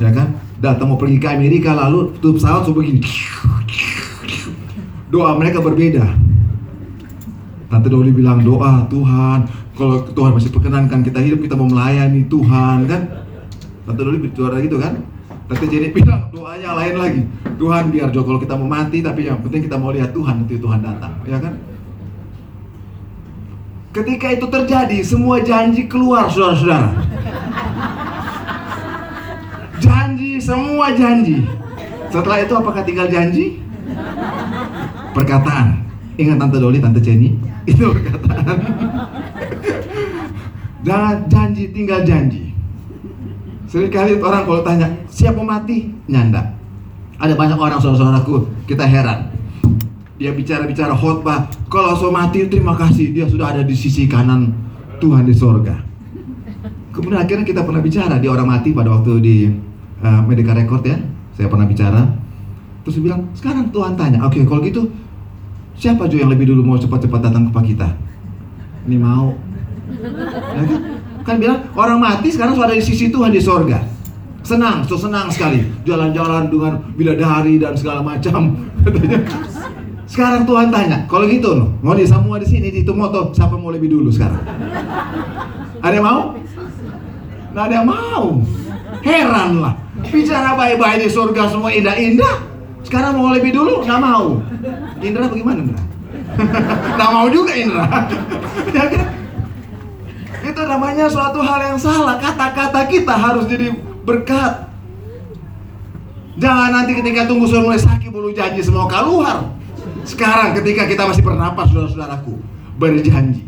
ya kan? Datang mau pergi ke Amerika lalu tutup pesawat so begini. Doa mereka berbeda. Tante Doli bilang doa Tuhan. Kalau Tuhan masih perkenankan kita hidup kita mau melayani Tuhan kan? Tante Doli bicara gitu kan Tante Jenny bilang doanya lain lagi. Tuhan biar Jo kalau kita mau mati tapi yang penting kita mau lihat Tuhan nanti Tuhan datang, ya kan? Ketika itu terjadi, semua janji keluar saudara-saudara. Janji, semua janji. Setelah itu apakah tinggal janji? Perkataan. Ingat Tante Doli, Tante Jenny? Itu perkataan. Jangan janji, tinggal janji. Seringkali orang kalau tanya, siapa mati? Nyanda. Ada banyak orang saudara-saudaraku, kita heran. Dia bicara-bicara khotbah, kalau so mati terima kasih, dia sudah ada di sisi kanan Tuhan di sorga. Kemudian akhirnya kita pernah bicara di orang mati pada waktu di uh, Medica Record ya, saya pernah bicara. Terus dia bilang, sekarang Tuhan tanya, oke okay, kalau gitu siapa Jo yang lebih dulu mau cepat-cepat datang ke kita? Ini mau. Ya kan? Kan bilang orang mati sekarang sudah di sisi Tuhan di sorga. Senang so senang sekali. Jalan-jalan dengan bidadari dan segala macam. Sekarang Tuhan tanya kalau gitu loh mau di semua di sini di Tumoto siapa mau lebih dulu sekarang? Ada yang mau? Nggak ada yang mau. Heran lah. Bicara baik-baik di surga semua indah-indah. Sekarang mau lebih dulu nggak mau. Indra bagaimana Indra? Nggak mau juga Indra. Ya kan itu namanya suatu hal yang salah. Kata-kata kita harus jadi berkat. Jangan nanti ketika tunggu sudah mulai sakit bulu janji semua keluar. Sekarang ketika kita masih bernapas saudara-saudaraku berjanji.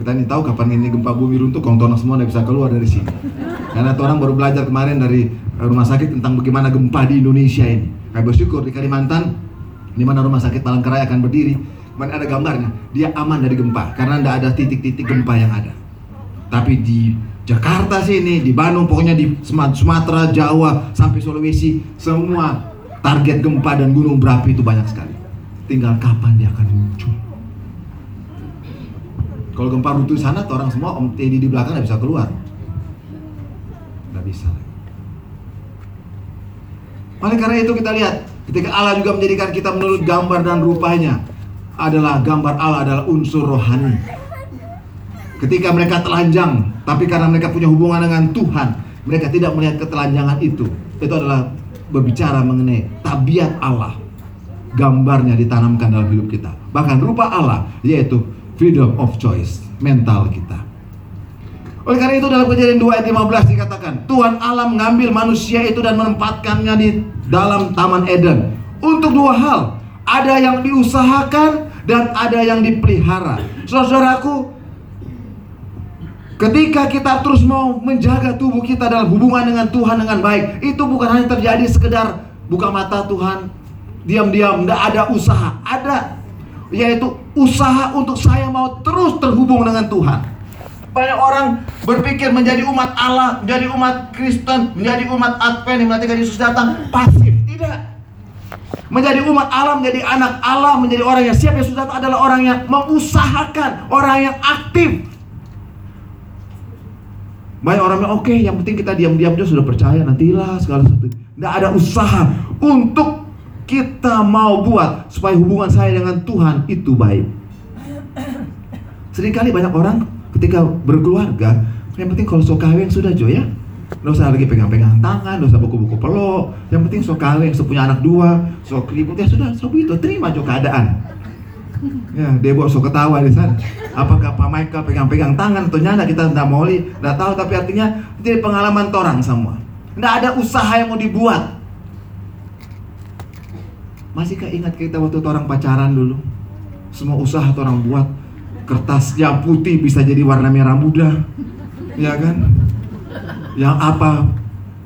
Kita ini tahu kapan ini gempa bumi runtuh, kongtona semua tidak bisa keluar dari sini. Karena orang baru belajar kemarin dari rumah sakit tentang bagaimana gempa di Indonesia ini. Kami bersyukur di Kalimantan, di mana rumah sakit Palangkaraya akan berdiri, mana ada gambarnya, dia aman dari gempa karena tidak ada titik-titik gempa yang ada. Tapi di Jakarta sini, di Bandung, pokoknya di Sumatera, Jawa, sampai Sulawesi, semua target gempa dan gunung berapi itu banyak sekali. Tinggal kapan dia akan muncul. Kalau gempa runtuh di sana, tuh orang semua Om Teddy di belakang nggak bisa keluar. Nggak bisa. Oleh karena itu kita lihat, ketika Allah juga menjadikan kita menurut gambar dan rupanya adalah gambar Allah adalah unsur rohani. Ketika mereka telanjang, tapi karena mereka punya hubungan dengan Tuhan, mereka tidak melihat ketelanjangan itu. Itu adalah berbicara mengenai tabiat Allah. Gambarnya ditanamkan dalam hidup kita. Bahkan rupa Allah, yaitu freedom of choice, mental kita. Oleh karena itu dalam kejadian 2 ayat 15 dikatakan Tuhan Allah mengambil manusia itu dan menempatkannya di dalam Taman Eden Untuk dua hal Ada yang diusahakan dan ada yang dipelihara Saudaraku Ketika kita terus mau menjaga tubuh kita dalam hubungan dengan Tuhan dengan baik Itu bukan hanya terjadi sekedar buka mata Tuhan Diam-diam, tidak ada usaha Ada Yaitu usaha untuk saya mau terus terhubung dengan Tuhan banyak orang berpikir menjadi umat Allah, menjadi umat Kristen, menjadi umat Advent yang menantikan Yesus datang pasif. Menjadi umat Allah, menjadi anak Allah, menjadi orang yang siap Yesus datang adalah orang yang mengusahakan, orang yang aktif. Banyak orang yang oke, okay, yang penting kita diam-diam aja sudah percaya nantilah segala sesuatu. Tidak ada usaha untuk kita mau buat supaya hubungan saya dengan Tuhan itu baik. Seringkali banyak orang ketika berkeluarga yang penting kalau sok kawin sudah Jo ya Nggak usah lagi pegang-pegang tangan, nggak usah buku-buku peluk. Yang penting sok kawin, sok punya anak dua, sok ribut ya sudah, sok itu terima jo keadaan. Ya, Debo sok ketawa di sana. Apakah Pak Michael pegang-pegang tangan atau nyana kita tidak mau li, tidak tahu tapi artinya jadi pengalaman orang semua. Tidak ada usaha yang mau dibuat. Masihkah ingat kita waktu orang pacaran dulu? Semua usaha orang buat kertasnya putih bisa jadi warna merah muda ya kan yang apa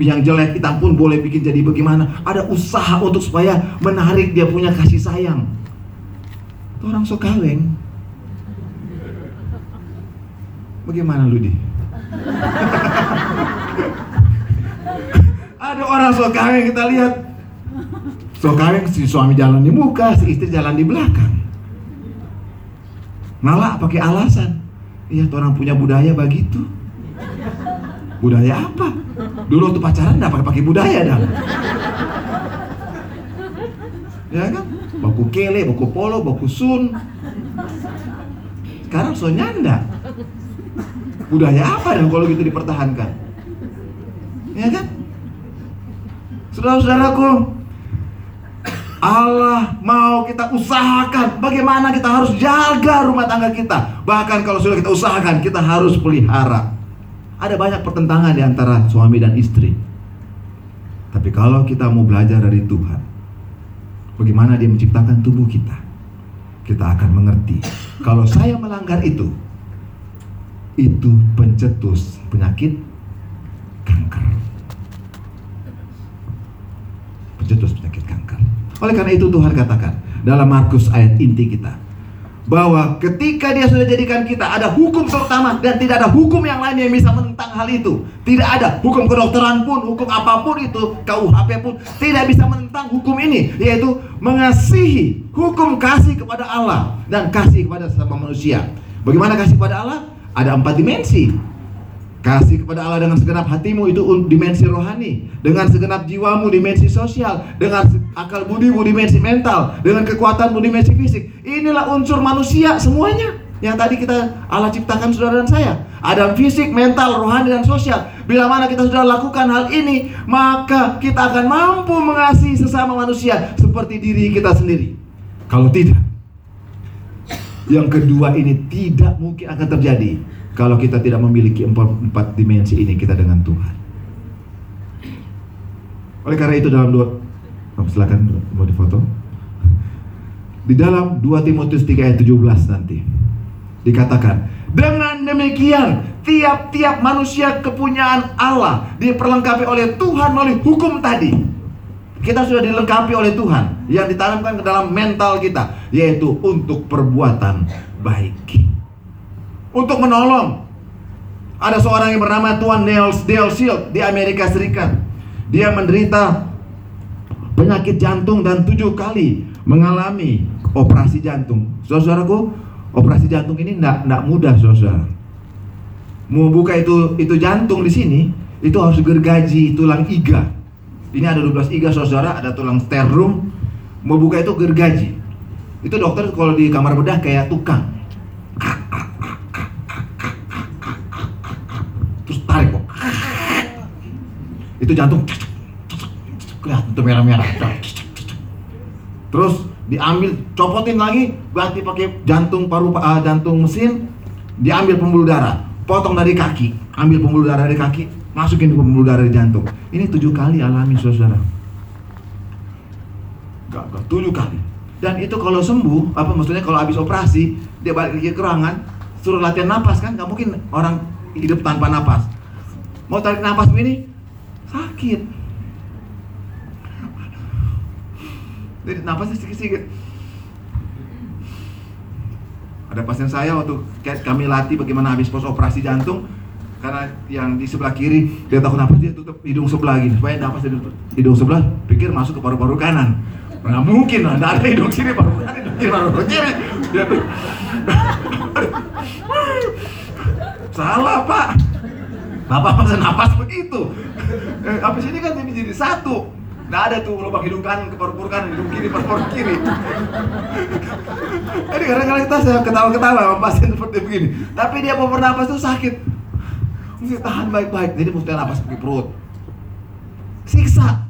yang jelek hitam pun boleh bikin jadi bagaimana. Ada usaha untuk supaya menarik dia punya kasih sayang. Orang sok kaweng bagaimana lu di ada orang sok kaweng kita lihat. Sok kaweng si suami jalan di muka si istri jalan di belakang. Malah pakai alasan. Iya, orang punya budaya begitu. Budaya apa? Dulu waktu pacaran enggak pakai pakai budaya dah. Ya kan? Baku kele, baku polo, baku sun. Sekarang so nyanda. Budaya apa yang kalau gitu dipertahankan? Ya kan? Saudara-saudaraku, Allah mau kita usahakan bagaimana kita harus jaga rumah tangga kita. Bahkan kalau sudah kita usahakan, kita harus pelihara. Ada banyak pertentangan di antara suami dan istri. Tapi kalau kita mau belajar dari Tuhan, bagaimana Dia menciptakan tubuh kita, kita akan mengerti. Kalau saya melanggar itu, itu pencetus penyakit kanker. Pencetus penyakit kanker. Oleh karena itu Tuhan katakan dalam Markus ayat inti kita bahwa ketika dia sudah jadikan kita ada hukum terutama dan tidak ada hukum yang lain yang bisa menentang hal itu. Tidak ada hukum kedokteran pun, hukum apa pun itu, KUHP pun tidak bisa menentang hukum ini yaitu mengasihi hukum kasih kepada Allah dan kasih kepada sesama manusia. Bagaimana kasih kepada Allah? Ada empat dimensi. Kasih kepada Allah dengan segenap hatimu itu dimensi rohani. Dengan segenap jiwamu dimensi sosial. Dengan akal budimu dimensi mental. Dengan kekuatanmu dimensi fisik. Inilah unsur manusia semuanya Yang tadi kita Allah ciptakan saudara dan saya. Ada fisik, mental, rohani, dan sosial. Bila mana kita sudah lakukan hal ini Maka kita akan mampu mengasihi sesama manusia Seperti diri kita sendiri. Kalau tidak Yang kedua ini tidak mungkin akan terjadi kalau kita tidak memiliki empat, empat dimensi ini kita dengan Tuhan. Oleh karena itu dalam dua oh, silakan mau difoto. Di dalam 2 Timotius 3 ayat 17 nanti dikatakan, dengan demikian tiap-tiap manusia kepunyaan Allah diperlengkapi oleh Tuhan melalui hukum tadi. Kita sudah dilengkapi oleh Tuhan yang ditanamkan ke dalam mental kita yaitu untuk perbuatan baik untuk menolong. Ada seorang yang bernama Tuan Niels Dale Shield di Amerika Serikat. Dia menderita penyakit jantung dan tujuh kali mengalami operasi jantung. Saudaraku, operasi jantung ini nggak nggak mudah saudara mau buka itu itu jantung di sini itu harus gergaji tulang iga ini ada 12 iga saudara ada tulang sternum mau buka itu gergaji itu dokter kalau di kamar bedah kayak tukang terus tarik kok itu jantung kelihatan tuh merah-merah. Terus diambil copotin lagi ganti pakai jantung paru uh, jantung mesin diambil pembuluh darah. Potong dari kaki ambil pembuluh darah dari kaki masukin pembuluh darah di jantung. Ini tujuh kali alami saudara. Gak, gak tujuh kali. Dan itu kalau sembuh apa maksudnya kalau habis operasi dia balik ke ruangan suruh latihan napas kan nggak mungkin orang hidup tanpa napas. Mau tarik napas begini sakit. Jadi napasnya sedikit-sedikit ada pasien saya waktu kami latih bagaimana habis pos operasi jantung karena yang di sebelah kiri dia takut napas dia tutup hidung sebelah gini. Supaya napas dari hidung sebelah pikir masuk ke paru-paru kanan. Nggak mungkin lah nggak ada hidung kiri paru kanan hidung kiri paru kiri. Dia tuh salah pak Bapak masa napas begitu eh, habis ini kan ini jadi satu Nggak ada tuh lubang hidung kanan ke paru-paru kanan, hidung kiri paru-paru kiri. Jadi kadang-kadang kita saya ketawa-ketawa sama pasien seperti begini. Tapi dia mau bernapas tuh sakit. Mesti tahan baik-baik. Jadi mesti napas pakai perut. Siksa.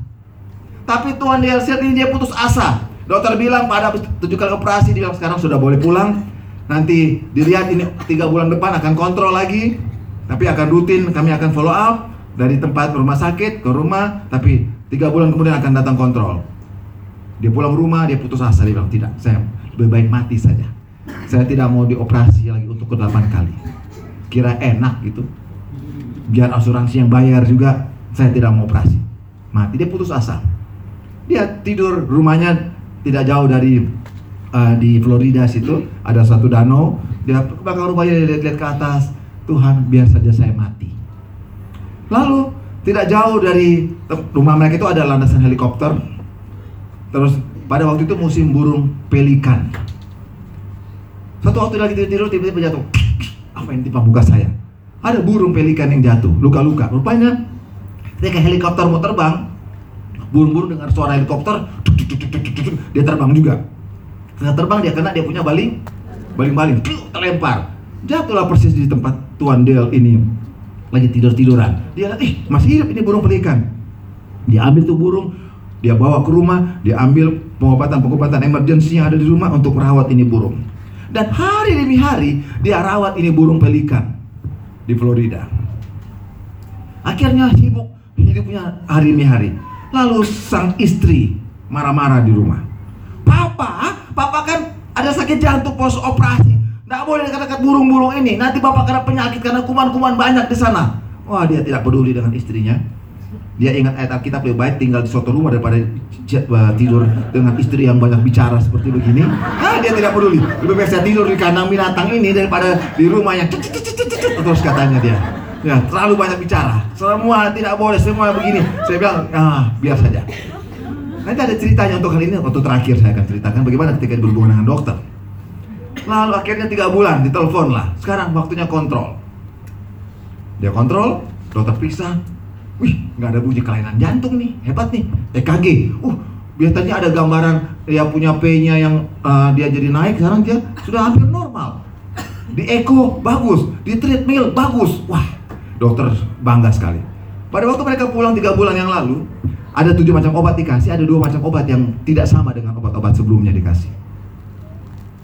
Tapi Tuhan dia lihat ini dia putus asa. Dokter bilang pada tujuh kali operasi dia bilang sekarang sudah boleh pulang. Nanti dilihat ini tiga bulan depan akan kontrol lagi. Tapi akan rutin kami akan follow up dari tempat rumah sakit ke rumah. Tapi Tiga bulan kemudian akan datang kontrol. Dia pulang rumah, dia putus asa, dia bilang tidak, saya lebih baik mati saja. Saya tidak mau dioperasi lagi untuk ke kali. Kira enak gitu. Biar asuransi yang bayar juga, saya tidak mau operasi. Mati, dia putus asa. Dia tidur rumahnya tidak jauh dari uh, di Florida situ, ada satu danau. Dia belakang rumahnya lihat-lihat ke atas. Tuhan, biar saja saya mati. Lalu tidak jauh dari rumah mereka itu ada landasan helikopter. Terus pada waktu itu musim burung pelikan. Satu waktu lagi tidur tiba-tiba jatuh. Apa yang timpa muka saya? Ada burung pelikan yang jatuh, luka-luka. Rupanya ketika helikopter mau terbang, burung-burung dengar suara helikopter, dia terbang juga. Tengah terbang dia kena dia punya baling, baling-baling, terlempar. Jatuhlah persis di tempat Tuan Del ini lagi tidur-tiduran. Dia lihat, ih masih hidup ini burung pelikan. Dia ambil tuh burung, dia bawa ke rumah, dia ambil pengobatan-pengobatan emergensi yang ada di rumah untuk merawat ini burung. Dan hari demi hari dia rawat ini burung pelikan di Florida. Akhirnya sibuk hidupnya hari demi hari. Lalu sang istri marah-marah di rumah. Papa, papa kan ada sakit jantung pos operasi tidak boleh dekat-dekat burung-burung ini. Nanti bapak kena penyakit karena kuman-kuman banyak di sana. Wah dia tidak peduli dengan istrinya. Dia ingat ayat Alkitab lebih baik tinggal di suatu rumah daripada tidur dengan istri yang banyak bicara seperti begini. Ah dia tidak peduli. Lebih baik saya tidur di kandang binatang ini daripada di rumah yang terus katanya dia. Ya terlalu banyak bicara. Semua tidak boleh semua begini. Saya bilang ah biar saja. Nanti ada ceritanya untuk kali ini waktu terakhir saya akan ceritakan bagaimana ketika berhubungan dengan dokter. Lalu akhirnya tiga bulan ditelepon lah. Sekarang waktunya kontrol. Dia kontrol, dokter periksa. Wih, nggak ada bunyi kelainan jantung nih, hebat nih. EKG, uh, biasanya ada gambaran dia punya P-nya yang uh, dia jadi naik, sekarang dia sudah hampir normal. Di echo bagus, di treadmill bagus. Wah, dokter bangga sekali. Pada waktu mereka pulang tiga bulan yang lalu, ada tujuh macam obat dikasih, ada dua macam obat yang tidak sama dengan obat-obat sebelumnya dikasih.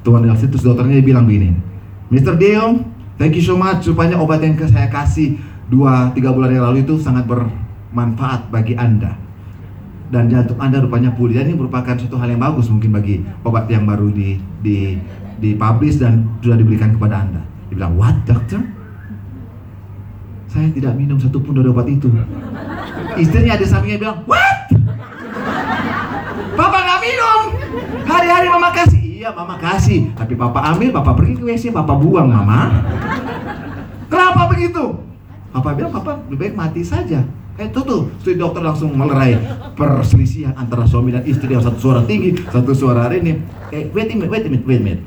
Tuhan Elsie terus dokternya bilang begini Mr. Dale thank you so much. Supaya obat yang saya kasih dua tiga bulan yang lalu itu sangat bermanfaat bagi anda. Dan jantung anda rupanya pulih. Dan ini merupakan suatu hal yang bagus mungkin bagi obat yang baru di di di publish dan sudah diberikan kepada anda. Dia bilang what doctor saya tidak minum satupun dari obat itu. Istrinya ada sampingnya bilang what? Papa nggak minum. Hari-hari mama kasih Iya mama kasih Tapi papa ambil, papa pergi ke WC, papa buang mama Kenapa begitu? Papa bilang, papa lebih baik mati saja Eh itu tuh, studi dokter langsung melerai perselisihan antara suami dan istri yang satu suara tinggi, satu suara ini. Eh, wait a minute, wait a minute, wait a minute.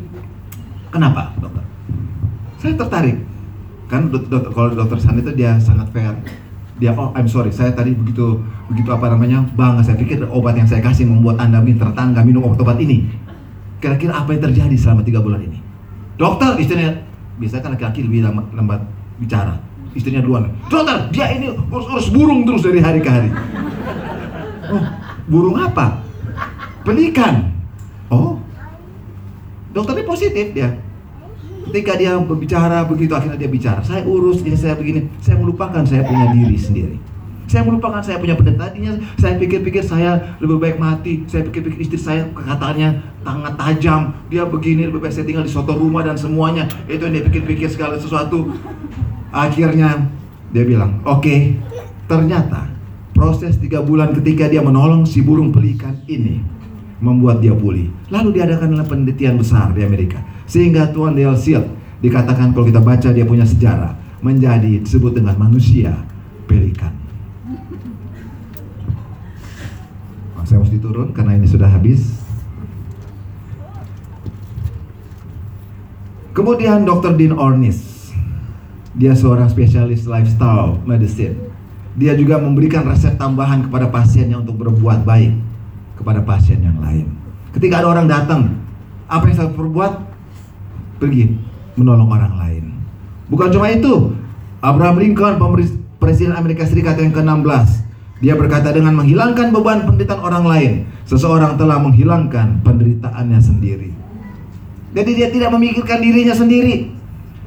Kenapa, dokter? Saya tertarik. Kan dokter, kalau dokter San itu dia sangat fair. Dia, oh I'm sorry, saya tadi begitu begitu apa namanya bangga. Saya pikir obat yang saya kasih membuat anda minta nggak minum obat-obat ini. Kira-kira apa yang terjadi selama tiga bulan ini? Dokter, istrinya biasanya kan laki-laki lebih lambat, bicara. Istrinya duluan. Dokter, dia ini urus-urus burung terus dari hari ke hari. Oh, burung apa? Pelikan. Oh, dokternya positif dia ketika dia berbicara begitu akhirnya dia bicara saya urus ini saya begini saya melupakan saya punya diri sendiri saya melupakan saya punya pendeta tadinya saya pikir-pikir saya lebih baik mati saya pikir-pikir istri saya kekatannya tangan tajam dia begini lebih baik saya tinggal di suatu rumah dan semuanya itu yang dia pikir-pikir segala sesuatu akhirnya dia bilang oke okay, ternyata proses tiga bulan ketika dia menolong si burung pelikan ini membuat dia pulih. Lalu diadakanlah penelitian besar di Amerika. Sehingga Tuan Dale Seals dikatakan kalau kita baca dia punya sejarah menjadi disebut dengan manusia pelikan. Oh, saya mesti turun karena ini sudah habis. Kemudian Dr. Dean Ornish. Dia seorang spesialis lifestyle medicine. Dia juga memberikan resep tambahan kepada pasiennya untuk berbuat baik kepada pasien yang lain. Ketika ada orang datang, apa yang saya perbuat? Pergi menolong orang lain. Bukan cuma itu, Abraham Lincoln, Presiden Amerika Serikat yang ke-16, dia berkata dengan menghilangkan beban penderitaan orang lain, seseorang telah menghilangkan penderitaannya sendiri. Jadi dia tidak memikirkan dirinya sendiri.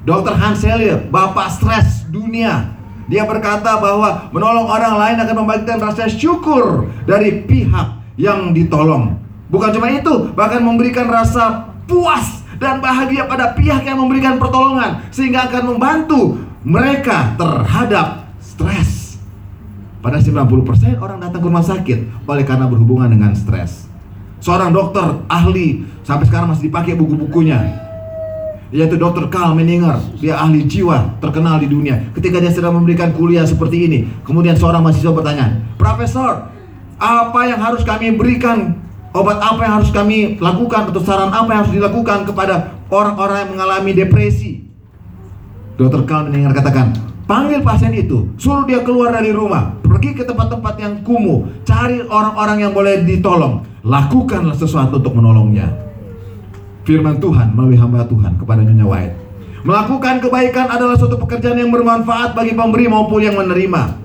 Dr. Hans Selye, bapak stres dunia, dia berkata bahwa menolong orang lain akan membagikan rasa syukur dari pihak yang ditolong. Bukan cuma itu, bahkan memberikan rasa puas dan bahagia pada pihak yang memberikan pertolongan sehingga akan membantu mereka terhadap stres. Pada 90% orang datang ke rumah sakit oleh karena berhubungan dengan stres. Seorang dokter ahli sampai sekarang masih dipakai buku-bukunya yaitu Dr. Carl Menninger dia ahli jiwa terkenal di dunia ketika dia sedang memberikan kuliah seperti ini kemudian seorang mahasiswa bertanya Profesor apa yang harus kami berikan obat apa yang harus kami lakukan atau saran apa yang harus dilakukan kepada orang-orang yang mengalami depresi dokter Kahn mendengar katakan panggil pasien itu. Suruh dia keluar dari rumah. Pergi ke tempat-tempat yang kumuh. Cari orang-orang yang boleh ditolong. Lakukanlah sesuatu untuk menolongnya. Firman Tuhan melalui hamba Tuhan kepada Nyonya White melakukan kebaikan adalah suatu pekerjaan yang bermanfaat bagi pemberi maupun yang menerima.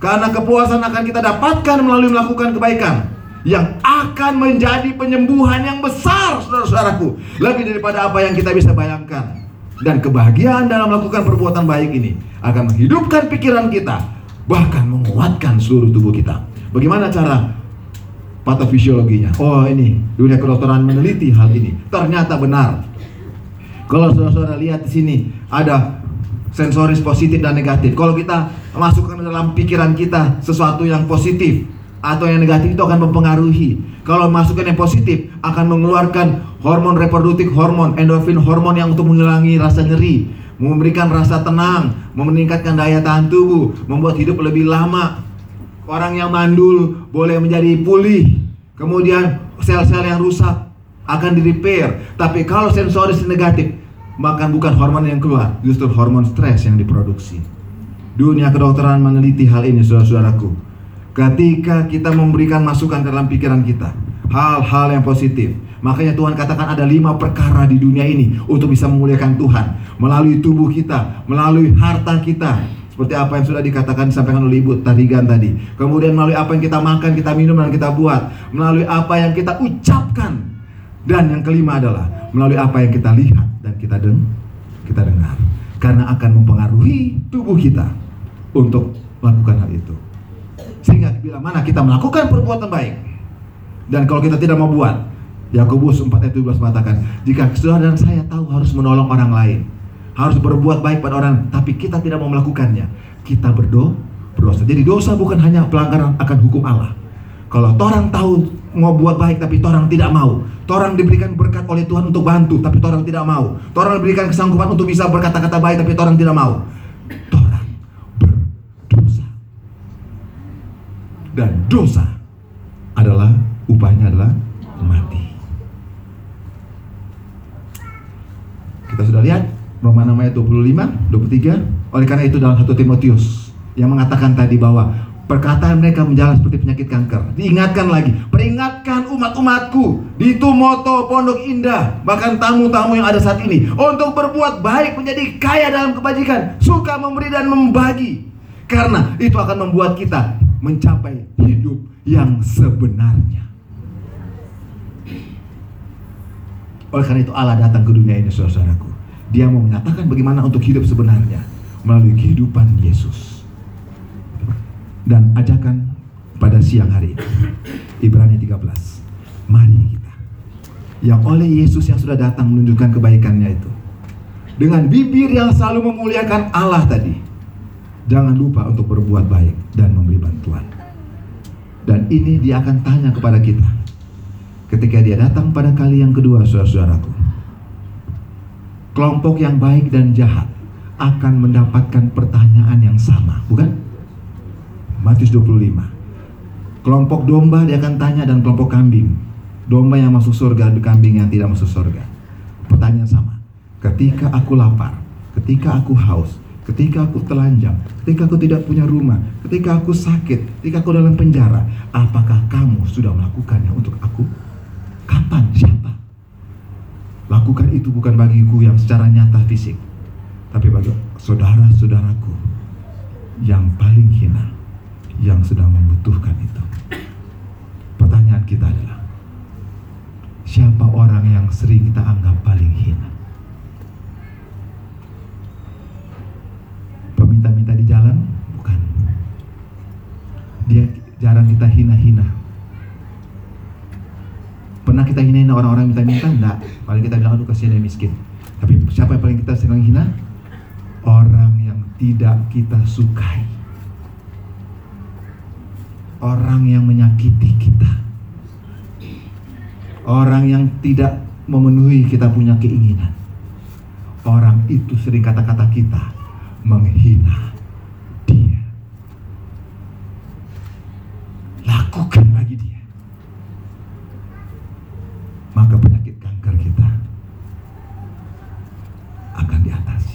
Karena kepuasan akan kita dapatkan melalui melakukan kebaikan yang akan menjadi penyembuhan yang besar saudara-saudaraku. Lebih daripada apa yang kita bisa bayangkan dan kebahagiaan dalam melakukan perbuatan baik ini akan menghidupkan pikiran kita bahkan menguatkan seluruh tubuh kita. Bagaimana cara patofisiologinya? Oh ini dunia kedokteran meneliti hal ini. Ternyata benar. Kalau saudara-saudara lihat di sini ada sensoris positif dan negatif. Kalau kita masukkan dalam pikiran kita sesuatu yang positif atau yang negatif itu akan mempengaruhi. Kalau masukkan yang positif akan mengeluarkan hormon reproduktif, hormon endorfin, hormon yang untuk menghilangi rasa nyeri, memberikan rasa tenang, meningkatkan daya tahan tubuh, membuat hidup lebih lama. Orang yang mandul boleh menjadi pulih. Kemudian sel-sel yang rusak akan di repair. Tapi kalau sensoris negatif, maka bukan hormon yang keluar, justru hormon stres yang diproduksi. Dunia kedokteran meneliti hal ini, saudara-saudaraku. Ketika kita memberikan masukan dalam pikiran kita, hal-hal yang positif, makanya Tuhan katakan ada lima perkara di dunia ini untuk bisa memuliakan Tuhan. Melalui tubuh kita, melalui harta kita, seperti apa yang sudah dikatakan disampaikan oleh Ibu Tadigan tadi. Kemudian melalui apa yang kita makan, kita minum dan kita buat, melalui apa yang kita ucapkan. Dan yang kelima adalah melalui apa yang kita lihat dan kita deng kita dengar. Karena akan mempengaruhi tubuh kita untuk melakukan hal itu sehingga bila mana kita melakukan perbuatan baik dan kalau kita tidak mau buat Yakobus 4 ayat 17 mengatakan jika saudara dan saya tahu harus menolong orang lain harus berbuat baik pada orang tapi kita tidak mau melakukannya kita berdoa berdosa jadi dosa bukan hanya pelanggaran akan hukum Allah kalau orang tahu mau buat baik tapi orang tidak mau. Orang diberikan berkat oleh Tuhan untuk bantu tapi orang tidak mau. Orang diberikan kesanggupan untuk bisa berkata-kata baik tapi orang tidak mau. Dan dosa adalah upahnya adalah mati. Kita sudah lihat Roma 6 ayat 25, 23. Oleh karena itu dalam 1 Timotius yang mengatakan tadi bahwa perkataan mereka menjalan seperti penyakit kanker. Diingatkan lagi, peringatkan umat-umatku di Tumoto Pondok Indah, bahkan tamu-tamu yang ada saat ini untuk berbuat baik menjadi kaya dalam kebajikan, suka memberi dan membagi. Karena itu akan membuat kita mencapai hidup yang sebenarnya. Oleh karena itu Allah datang ke dunia ini saudaraku. Dia mau menyatakan bagaimana untuk hidup sebenarnya melalui kehidupan Yesus. Dan ajakan pada siang hari ini. Ibrani 13. Mari kita. Yang oleh Yesus yang sudah datang menunjukkan kebaikannya itu. Dengan bibir yang selalu memuliakan Allah tadi. Jangan lupa untuk berbuat baik dan memberi bantuan. Dan ini dia akan tanya kepada kita. Ketika dia datang pada kali yang kedua, saudara-saudaraku. Kelompok yang baik dan jahat akan mendapatkan pertanyaan yang sama, bukan? Matius 25. Kelompok domba dia akan tanya dan kelompok kambing. Domba yang masuk surga dan kambing yang tidak masuk surga. Pertanyaan sama. Ketika aku lapar, ketika aku haus, ketika aku telanjang, ketika aku tidak punya rumah, ketika aku sakit, ketika aku dalam penjara, apakah kamu sudah melakukannya untuk aku? Kapan? Siapa? Lakukan itu bukan bagiku yang secara nyata fisik, tapi bagi saudara-saudaraku yang paling hina yang sedang membutuhkan itu. Pertanyaan kita adalah, siapa orang yang sering kita anggap paling hina? Peminta-minta di jalan? Bukan. Dia jarang kita hina-hina. Pernah kita hina-hina orang-orang minta-minta? Enggak. Paling kita bilang, aduh kasihan yang miskin. Tapi siapa yang paling kita sering hina? Orang yang tidak kita sukai orang yang menyakiti kita, orang yang tidak memenuhi kita punya keinginan. Orang itu sering kata-kata kita menghina dia. Lakukan lagi dia. Maka penyakit kanker kita akan diatasi.